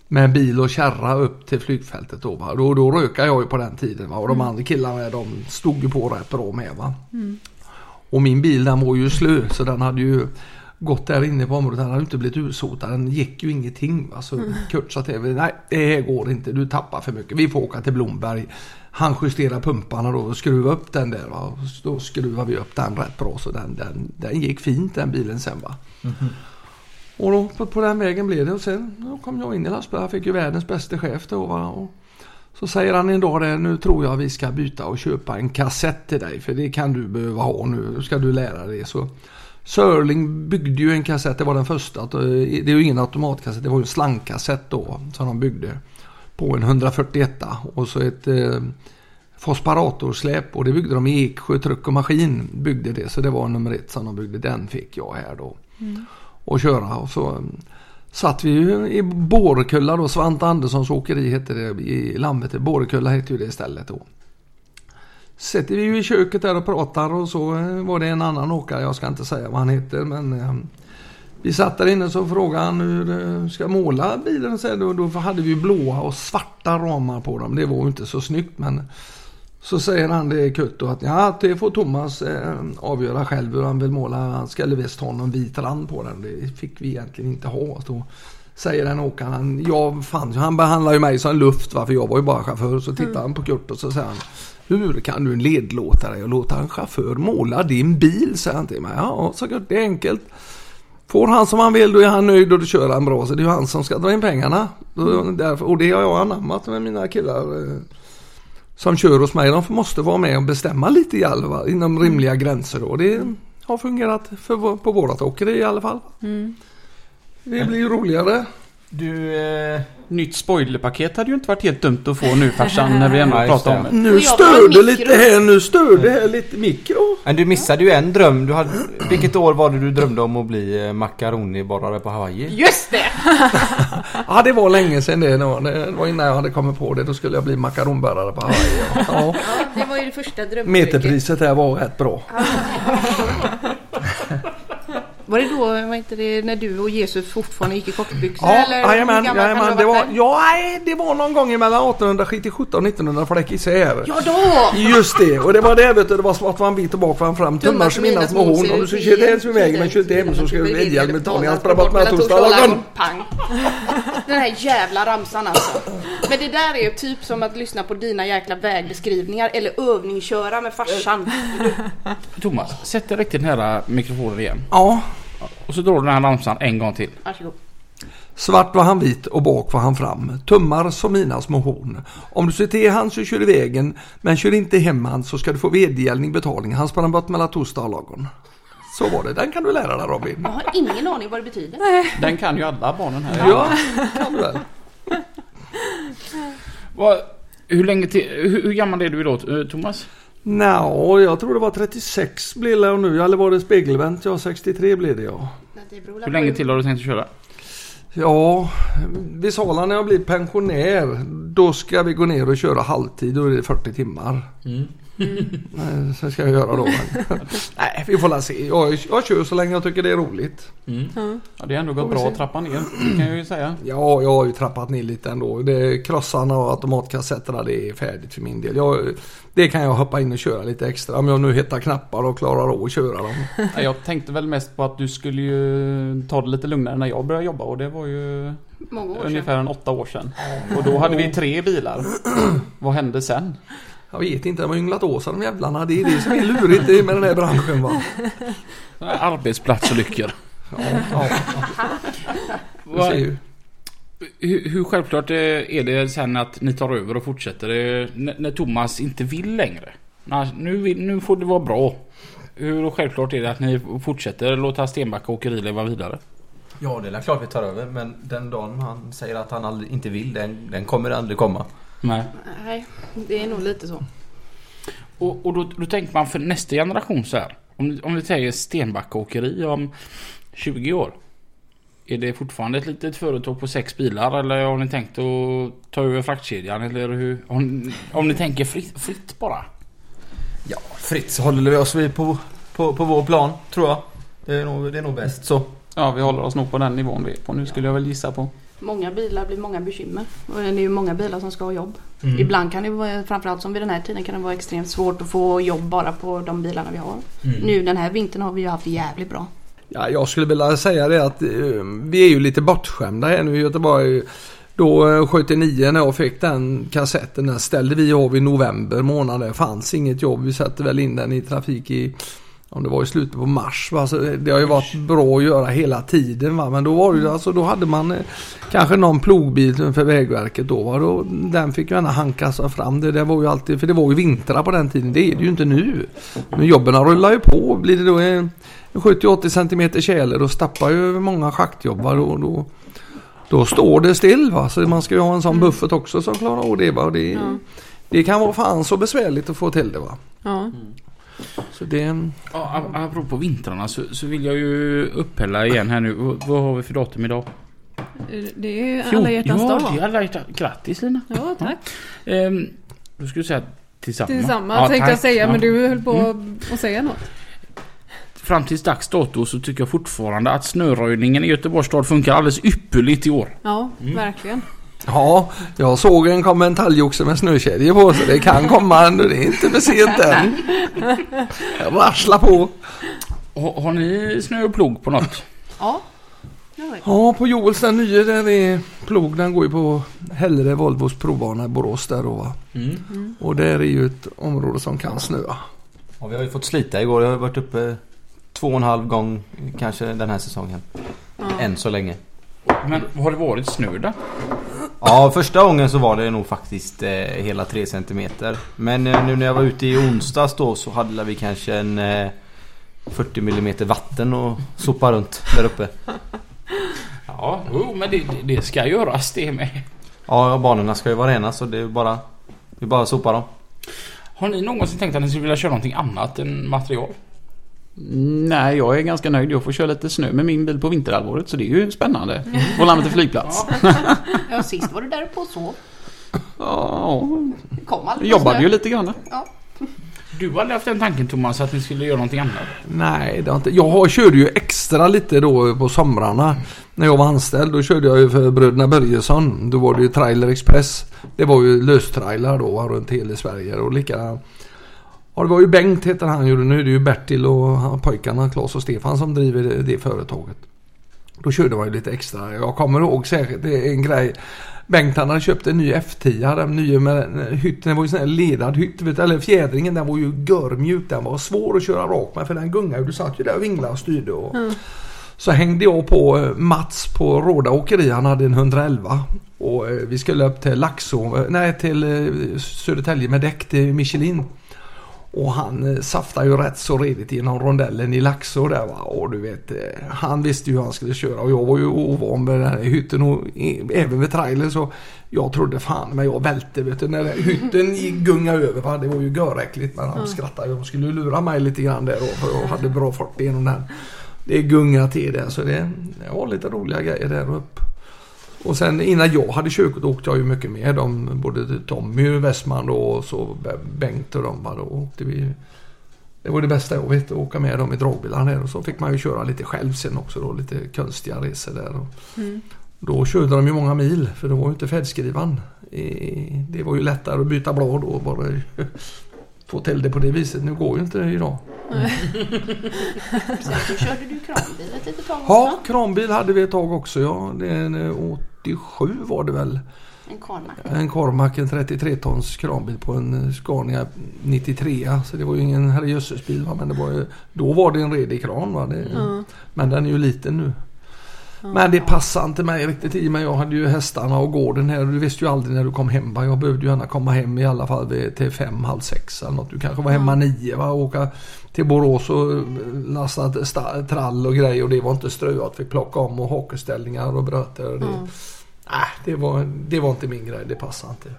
Med bil och kärra upp till flygfältet då. Va? Då, då rökade jag ju på den tiden. Va? Och de andra killarna de stod ju på rätt bra med. Va? Och min bil den var ju slö så den hade ju gått där inne på området. Den hade inte blivit ursotad. Den gick ju ingenting. Va? Så Kurt sa till mig, nej det här går inte. Du tappar för mycket. Vi får åka till Blomberg. Han justerar pumparna då och skruva upp den där. Va? Och Då skruvar vi upp den rätt bra. Så den, den, den gick fint den bilen sen va. Och då på, på den vägen blev det. Och sen då kom jag in i lastbilen. Jag fick ju världens bästa chef då. Va? Och så säger han en dag det, nu tror jag vi ska byta och köpa en kassett till dig. För det kan du behöva ha nu. ska du lära dig. Så Sörling byggde ju en kassett. Det var den första. eh, Det är ju ingen automatkassett. Det var ju en slangkassett då. Som de byggde. På en 141 och så ett eh, Fosparatorsläp. Och det byggde de i Eksjö Truck och Maskin. Byggde det. Så det var nummer ett som de byggde. Den fick jag här då. Och köra. Och så eh, satt vi ju i Bårekulla då. Svante Anderssons åkeri hette det i Landvetter. Bårekulla hette ju det stället då. Sätter vi ju i köket där och pratar och så eh, var det en annan åkare. Jag ska inte säga vad han heter men eh, vi satt där inne så frågade han hur eh, ska jag måla bilen. Så då, då hade vi blåa och svarta ramar på dem. Det var ju inte så snyggt men Så säger han det Kurt då att ja, det får Thomas eh, avgöra själv hur han vill måla. Han ska visst ha någon vit rand på den. Det fick vi egentligen inte ha. Så säger den åkaren, han, ja, fan, han behandlar ju mig som luft va, för jag var ju bara chaufför. Så tittar han på Kurt och så säger han hur kan du en ledlåtare och låta en chaufför måla din bil? säger han till mig. Ja, så Kurt, det är enkelt. Får han som han vill då är han nöjd och då kör han bra. Så det är ju han som ska dra in pengarna. Och det har jag anammat med mina killar. Eh, som kör hos mig. De måste vara med och bestämma lite i alla fall, inom rimliga gränser. Och det har fungerat för, på vårat åkeri i alla fall. Det blir ju roligare. Du... Eh, Nytt spoilerpaket hade ju inte varit helt dumt att få nu farsan när vi ändå pratar om det. Nu stör det lite här. Nu stör det här lite mikro. men du missade ju en dröm. Du hade, vilket år var det du drömde om att bli eh, macaroniborrare på Hawaii? Just det! Ja det var länge sedan det. då. Det var innan jag hade kommit på det. Då skulle jag bli makaronbärare på Hawaii. Ja. Ja, det var ju det första drömtrycket. Meterpriset där var rätt bra. Var det då, var inte det när du och Jesus fortfarande gick i kortbyxor? Ja, eller jajamän, jajamän. Det var, där? ja, nej, det var någon gång mellan 1877 och 1900 för det gick isär. Ja då! Just det, och det var det vet du, det var svart var en bit och bak en fram. Tummar som innan små horn. Om du ska köra hem som vägen men kör inte hem så ska du välja med sprang bort mellan torsdag och lördag. Pang! Den här jävla ramsan alltså. Men det där är ju typ som att lyssna på dina jäkla vägbeskrivningar eller övningsköra med farsan. Thomas, sätt dig riktigt nära mikrofonen igen. Ja, Och så drar du den här ramsan en gång till. Varsågod. svart var han vit och bak var han fram. Tummar som mina små horn. Om du ser till han så kör du vägen. Men kör inte hem han så ska du få vedergällning betalning. Han sprang bort mellan torsdag och lördag. Så var det. Den kan du lära dig Robin. Jag har ingen aning vad det betyder. Den kan ju alla barnen här. Ja, kan du väl. Vad, hur, länge till, hur, hur gammal är du idag Thomas? Nå, jag tror det var 36 blev det nu. Eller var det spegelvänt? Ja, 63 blev det ja. Hur länge till har du tänkt att köra? Ja, vi sa när jag blir pensionär, då ska vi gå ner och köra halvtid. Då är det 40 timmar. Nej, Så ska jag göra då. Nej, vi får la se. Jag, jag kör så länge jag tycker det är roligt. Ja, det har ändå gått bra att trappa ner. Kan jag ju säga. Ja, jag har ju trappat ner lite ändå. Det, krossarna och automatkassetterna, det är färdigt för min del. Jag, det kan jag hoppa in och köra lite extra. Om jag nu hittar knappar och klarar av att köra dem. Ja, Jag tänkte väl mest på att du skulle ju ta det lite lugnare när jag började jobba och det var ju Många år sedan. ungefär en åtta år sedan. Och då hade vi tre bilar. Vad hände sen? Jag vet inte, de har ynglat sig de jävlarna. Det är det som är lurigt i- med den här branschen va. Arbetsplatsolyckor. Ja, ja. Du ser ju. Hur, hur självklart är det sen att ni tar över och fortsätter när, när Thomas inte vill längre? När, nu, vill, nu får det vara bra. Hur självklart är det att ni fortsätter låta Stenbacka åkeri leva vidare? Ja, det är klart vi tar över. Men den dagen han säger att han aldrig, inte vill, den, den kommer aldrig komma. Nej. Nej, det är nog lite så. Och, och då, då tänker man för nästa generation så här. Om, om vi säger Stenbacka åkeri om 20 år. Är det fortfarande ett litet företag på sex bilar eller har ni tänkt att ta över fraktkedjan eller hur? Om, om ni tänker fritt, fritt bara. Ja, fritt så håller vi oss vid på, på, på vår plan, tror jag. Det är nog, det är nog bäst så. Ja, vi håller oss nog på den nivån vi är på nu skulle jag väl gissa på. Många bilar blir många bekymmer. Och det är ju många bilar som ska ha jobb. Mm. Ibland kan det vara, framförallt som vid den här tiden, kan det vara extremt svårt att få jobb bara på de bilarna vi har. Nu den här vintern har vi ju haft det jävligt bra. Ja, jag skulle vilja säga det att eh, vi är ju lite bortskämda här nu i Göteborg. Då eh, 79 när jag fick den kassetten, den ställde vi av i november månad. Det fanns inget jobb. Vi satte väl in den i trafik i om det var i slutet på mars. Va? Så det har ju varit bra att göra hela tiden. Va? Men då var det ju alltså, då hade man eh, kanske någon plogbil för Vägverket då. Va? då den fick ju gärna hanka sig fram. Det, det var ju alltid, för det var ju vintrar på den tiden. Det är det ju inte nu. Men jobben rullar ju på. Blir det då en 70-80 cm tjäle då stappar ju många schaktjobb. Va? Då, då, då står det still. Va? Så man ska ju ha en sån buffert också som klarar av det. Va? Det, Ja. det kan vara fan så besvärligt att få till det. Va? Ja. Så det, Ja, ap- apropå vintrarna så, så vill jag ju upphälla igen här nu. V- vad har vi för datum idag? Det är ju alla hjärtans ja, dag. det är alla hjärtans Grattis Lina! Ja, tack. Ehm, då skulle du säga tillsammans. Tillsammans Ja, tänkte tack. jag säga, Ja. men du höll på att säga något. Fram tills dags dato så tycker jag fortfarande att snöröjningen i Göteborgs stad funkar alldeles ypperligt i år. Ja, verkligen. Ja, jag såg en komma en talgoxe med snökedjor på så det kan komma. Det är inte för sent än. Rassla på. Har, har ni snö och plog på något? Ja. Ja, på Joels den nya där är plog. Den går ju på Hellre Volvos provbana i Borås där då va. Mm. Och där är ju ett område som kan snöa. Ja, vi har ju fått slita igår. Jag har varit uppe två och en halv gång kanske den här säsongen. Än så länge. Men har det varit snö då? Ja, första gången så var det nog faktiskt eh, hela 3 centimeter. Men eh, nu när jag var ute i onsdags då så hade vi kanske en eh, 40 millimeter vatten och sopa runt där uppe. Ja, jo, men det, det, ska göras det med. Ja, banorna ska ju vara rena så det är bara, vi bara sopa dem. Har ni någonsin tänkt att ni skulle vilja köra någonting annat än material? Nej, jag är ganska nöjd. Jag får köra lite snö med min bil på vinterhalvåret så det är ju spännande. Och landa till flygplats. Ja, sist var du där uppe och sov. Ja, kom aldrig jag jobbade snö. ju lite grann. Ja. Du har aldrig haft den tanken Thomas att ni skulle göra någonting annat? Nej, det har inte. Jag har- körde ju extra lite då på somrarna. När jag var anställd då körde jag ju för bröderna Börjesson. Då var det ju Trailer Express. Det var ju löstrailar då runt hela Sverige och lika. Ja, det var ju Bengt heter han ju. Nu är det ju Bertil och pojkarna Claes och Stefan som driver det, det företaget. Då körde man ju lite extra. Jag kommer ihåg är en grej. Bengt han hade köpt en ny F10. Den nya med hytten. Det var ju sån här ledad hytt. Vet, eller fjädringen den var ju görmjuk. Den var svår att köra rakt med för den gungade. Du satt ju där och vinglade och styrde. Och, Så hängde jag på eh, Mats på Råda Åkeri. Han hade en 111. Och eh, vi skulle upp till Laxå. eh, Nej till Södertälje med däck till Michelin. Och han eh, saftade ju rätt så redigt genom rondellen i Laxå där va. Och du vet, eh, han visste ju hur han skulle köra. Och jag var ju ovan med den här hytten och även med trailer så jag trodde fan men jag välte vet du. När hytten gick gunga över va. Det var ju göräckligt men han skrattade. De skulle lura mig lite grann där då för jag hade bra fart igenom den. Det gunga till där så det, det var lite roliga grejer där uppe. Och sen innan jag hade körkort åkte jag ju mycket med dem. Både Tommy Westman och så Bengt och de. Då åkte vi. Det var det bästa jag vet, att åka med dem i dragbilarna. Och så fick man ju köra lite själv sen också då, lite konstiga resor där. Mm. Då körde de ju många mil för det var ju inte färdskrivaren. Det var ju lättare att byta blad och bara få till det på det viset. Nu går ju inte det idag. Mm. Precis, då körde du kranbil ett litet tag också? Ja, kranbil hade vi ett tag också. Ja. Det eh, åt 47 var det väl? En Cormac. En Cormac, en 33 tons kranbil på en Scania 93. Så det var ju ingen herrejösses-bil. Men det var ju, då var det en redig kran. Va? Det, mm. Men den är ju liten nu. Men det passade inte mig riktigt i mig. Jag hade ju hästarna och gården här. Du visste ju aldrig när du kom hem. Va? Jag behövde ju gärna komma hem i alla fall till fem, halv sex eller något. Du kanske var hemma mm. nio va? och åka till Borås och eh, lasta trall och grejer. Och det var inte ströat. Fick plocka om och hockeyställningar och bröter. Mm. Äh, Nej, det var, det var inte min grej. Det passade inte.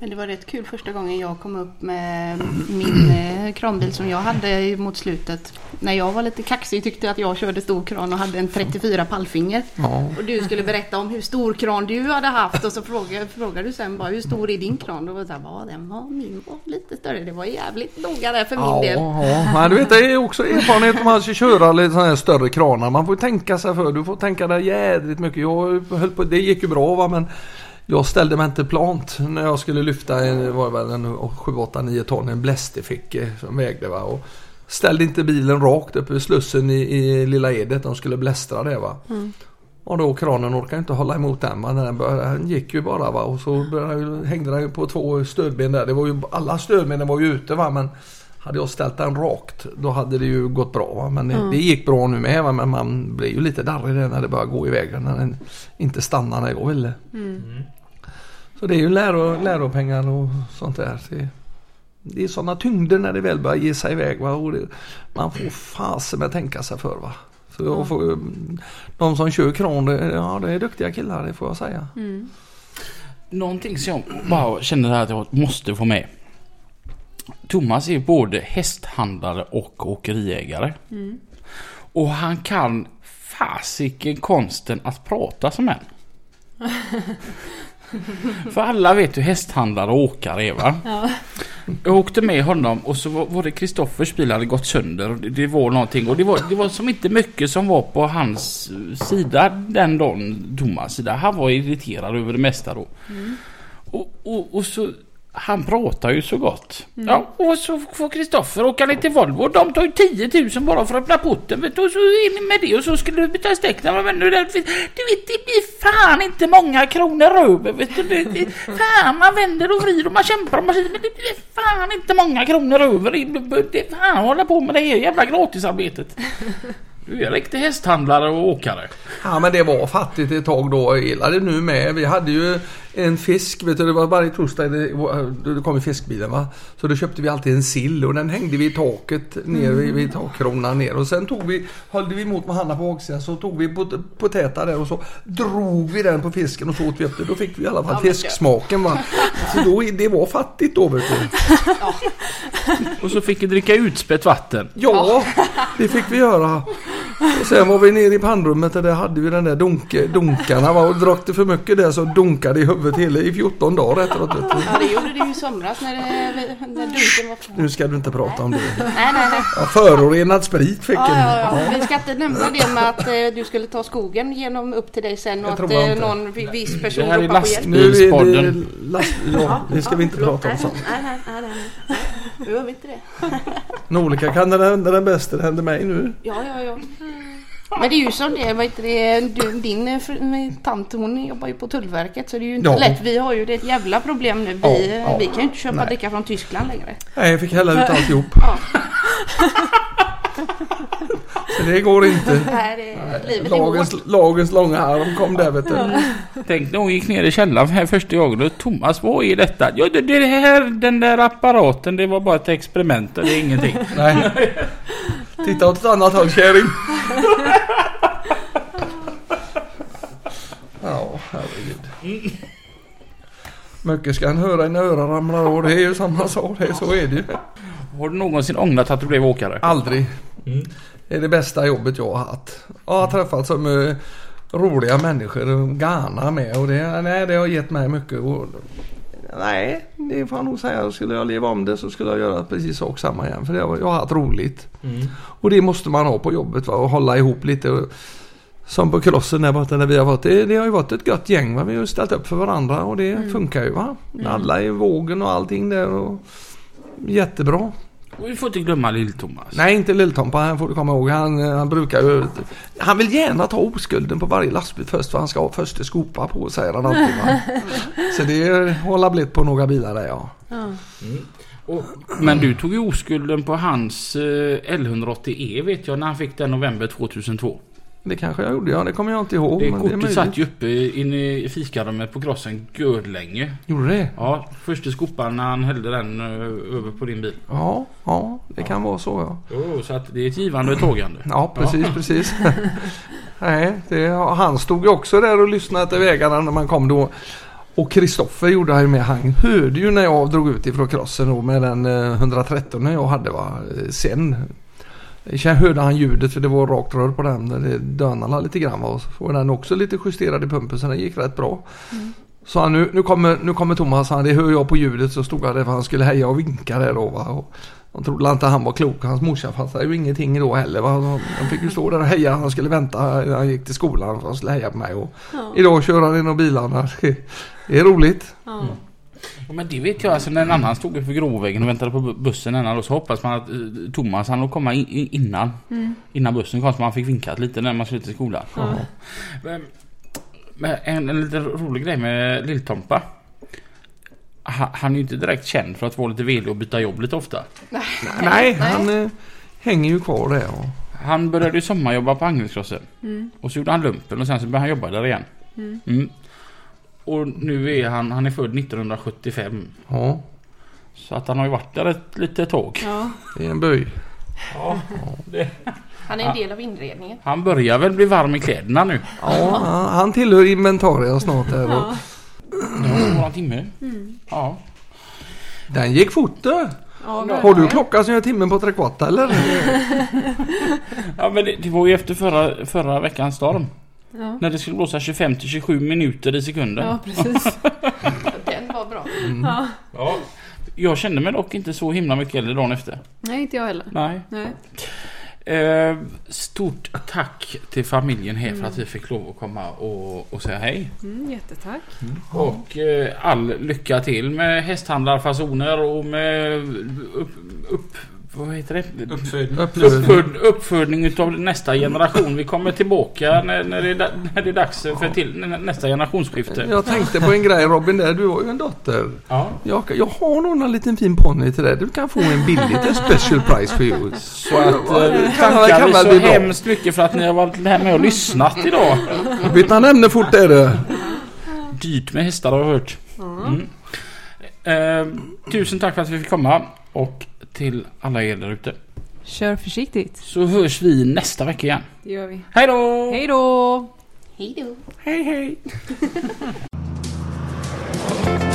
Men det var rätt kul första gången jag kom upp med min eh, kranbil som jag hade mot slutet. När jag var lite kaxig tyckte jag att jag körde stor kran och hade en 34 pallfinger. Ja. Och du skulle berätta om hur stor kran du hade haft och så frågade, frågade du sen bara hur stor är din kran? Då var det "Ja, den var min var lite större. Det var jävligt noga där för min Ja, del. ja. Men du vet det är också erfarenhet om man ska köra lite sådana här större kranar. Man får tänka sig för. Du får tänka dig jädrigt mycket. Jag höll på, det gick ju bra va men jag ställde mig inte plant när jag skulle lyfta en, var väl en 7, 8, 9 ton, en blästerficke som vägde va. Och ställde inte bilen rakt upp vid slussen i, i Lilla Edet. De skulle blästra det va. Och då kranen orkade inte hålla emot den. va. Den, började, den gick ju bara va. Och så började, hängde den på två stödben där. Det var ju, alla stödbenen var ju ute va. Men hade jag ställt den rakt då hade det ju gått bra. Va? Men det, det gick bra nu med. Va? Men man blir ju lite darrig när det börjar gå iväg. När den inte stannar när jag ville. Så det är ju läro, läropengar och sånt där. Det, det är sådana tyngder när det väl börjar ge sig iväg. Va? Och det, man får fasen med tänka sig för. Va? Så jag får, de som kör kran, det, ja, det är duktiga killar det får jag säga. Någonting som jag bara känner att jag måste få med. Thomas är både hästhandlare och åkeriägare. Och han kan fasiken konsten att prata som en. För alla vet hur hästhandlare och åkare är va? Jag åkte med honom och så var, det Kristoffers bil hade gått sönder. Det, det var någonting och det var, det var som inte mycket som var på hans sida den dagen, Thomas sida. Han var irriterad över det mesta då. Och, och, och så han pratar ju så gott. Ja, och så får Kristoffer åka ner till Volvo. De tar ju 10 000 bara för att öppna porten. Vet du, och så ni med det och så skulle du betala stäckna. Men du, du vet, det blir fan inte många kronor över. Vet du. Det, det, fan, man vänder och vrider och man kämpar och man säger men det blir fan inte många kronor över. Det, det, fan hålla på med det här jävla gratisarbetet. Du är en riktig hästhandlare och åkare. Ja men det var fattigt ett tag då. Jag gillade nu med. Vi hade ju en fisk. Vet du, det var varje torsdag det, det kom i fiskbilen va. Så då köpte vi alltid en sill och den hängde vi i taket ner vid, vid takkronan ner. Och sen tog vi, höll vi emot med handen på baksidan så tog vi pot, potäta där och så drog vi den på fisken och så åt vi upp det. Då fick vi i alla fall Ja, fisksmaken va. Så då, det var fattigt då vet du. Och så fick vi dricka utspätt vatten. Ja, det fick vi göra. Och sen var vi nere i pannrummet och där hade vi den där dunke, dunkarna. Va? Och drack det för mycket där så dunkade i huvudet hela i 14 dagar efteråt. Ja, det gjorde det ju i somras när, det, när dunken var klar. Nu ska du inte prata om det. Nej, nej, nej. Ja, förorenad sprit fick Ja, en. ja, ja. Vi ska inte nämna det med att eh, du skulle ta skogen genom upp till dig sen och att eh, någon vi- viss person här är ropar på hjälp. Nu är det Bilspodden. last, ja, det ska vi inte prata om sånt. Nej, nej, nej, nej, nej. Nu gör vi inte det. En olycka kan det hända den bästa, det händer mig nu. Ja, ja, ja. Men det är ju som det, vad heter det du, din eh, tant hon jobbar ju på Tullverket så det är ju inte Ja. lätt. Vi har ju det ett jävla problem nu. Vi, Ja, ja. vi kan ju inte köpa Nej. dricka från Tyskland längre. Nej, jag fick hälla ut alltihop. Så det går inte. Nej, det, Lagens, lagens långa arm kom där vet du. Tänk när hon gick ner i källaren här första gången och Thomas vad är detta? Ja det, det här, den där apparaten det var bara ett experiment det är ingenting. Nej. Titta åt ett annat håll kärring. Ja, herregud. Mycket ska en höra innan öronen ramlar av. Det är ju samma sak. Det Så är det ju. Har du någonsin ångrat att du blev åkare? Aldrig. Det är det bästa jobbet jag har haft. Jag har träffat så mycket roliga människor. Ghana med. Och det, nej, det har gett mig mycket. Och, nej, det får jag nog säga. Skulle jag leva om det så skulle jag göra precis sak samma igen. För det jag har haft roligt. Och det måste man ha på jobbet. Va? Och hålla ihop lite. Som på crossen där borta där vi har varit. Det, det har ju varit ett gött gäng. Va? Vi har ju ställt upp för varandra och det funkar ju. Va? Alla i vågen och allting där. Och, jättebra. Och vi får inte glömma Lill-Thomas. Nej, inte Lill-Tompa. Han får du komma ihåg. Han, eh, han brukar ju... Han vill gärna ta oskulden på varje lastbil först för han ska ha första skopa på säger han alltid. Va? Så det håller blivit på några bilar där ja. Och, men du tog ju oskulden på hans eh, L180E vet jag när han fick den november 2002. Det kanske jag gjorde ja. Det kommer jag inte ihåg. Det kortet möjligt. satt ju uppe inne i fikarummet på crossen länge. Gjorde det? Ja, första skopan när han hällde den eh, över på din bil. Ja, ja. Det kan vara så ja. Jo, så att det är ett givande och tågande. Ja, precis, precis. Nej, det, han stod ju också där och lyssnade till vägarna när man kom då. Och Kristoffer gjorde han ju med. Han hörde ju när jag drog ut ifrån crossen då med den eh, 113 jag hade va. eh, Sen. Sen hörde han ljudet för det var rakt rör på den. Det dönade lite grann. Och så var den också lite justerad i pumpen så den gick rätt bra. Så han, nu, nu, kommer, nu kommer Thomas, han, det hör jag på ljudet så stod han där för han skulle heja och vinka där då va. Och de trodde inte han var klok. Hans morsa fattade ju ingenting då heller. Va? De fick ju stå där och heja. Han skulle vänta när han gick till skolan för han skulle heja på mig. Och Idag kör han in och bilarna. Det är roligt. Ja. Ja, men det vet jag alltså när en annan stod vid Gråvägen och väntade på bu- bussen då så hoppas man att eh, Thomas han låg komma in, in, innan. Innan bussen kom så man fick vinkat lite när man skulle till skolan. Ja. Men, men en, en lite rolig grej med Lill-Tompa. Ha- Han är ju inte direkt känd för att vara lite velig och byta jobb lite ofta. Nej, han eh, hänger ju kvar där. Och, Han började ju sommarjobba på Angelskrossen. Mm. Och så gjorde han lumpen och sen så började han jobba där igen. Mm. Mm. Och nu är han, han är född 1975. ja, Så att han har ju varit där ett litet tag. Ja. det är en böj. Ja, det. Han är en del av inredningen. Han börjar väl bli varm i kläderna nu. Ja, han, han tillhör inventarier snart där. Och, Ja. Några timme. Mm. Ja. den gick fort du. Ja, Har du verkligen. klocka som gör timmen på tre kvart eller? ja men det, det var ju efter förra, förra veckans storm. Ja. När det skulle blåsa 25 till 27 minuter i sekunden. ja, precis. Den var bra. Ja. Ja. Jag kände mig dock inte så himla mycket äldre dagen efter. Nej, inte jag heller. Nej. Nej. Eh, stort tack till familjen här för att vi fick lov att komma och, och säga hej. Mm, jättetack. Och eh, all lycka till med hästhandlarfasoner och med upp, upp vad heter det? Uppfödning. Uppföd, uppfödning utav nästa generation. Vi kommer tillbaka när, när, det, är, när det är dags för till nä- nästa generationsskifte. Jag tänkte på en grej Robin där. Du har ju en dotter. Ja. Jag, jag har nog en liten fin ponny till dig. Du kan få en billig special price for you. Så att eh, Kan- tackar kan vi så hemskt mycket för att ni har varit här med och lyssnat idag. Byta ämne fort är det. Dyrt med hästar har jag hört. Mm. Eh, tusen tack för att vi fick komma och till alla er där ute. Kör försiktigt. Så hörs vi nästa vecka igen. Det gör vi. Hej då! Hej då! Hej då! Hej hej!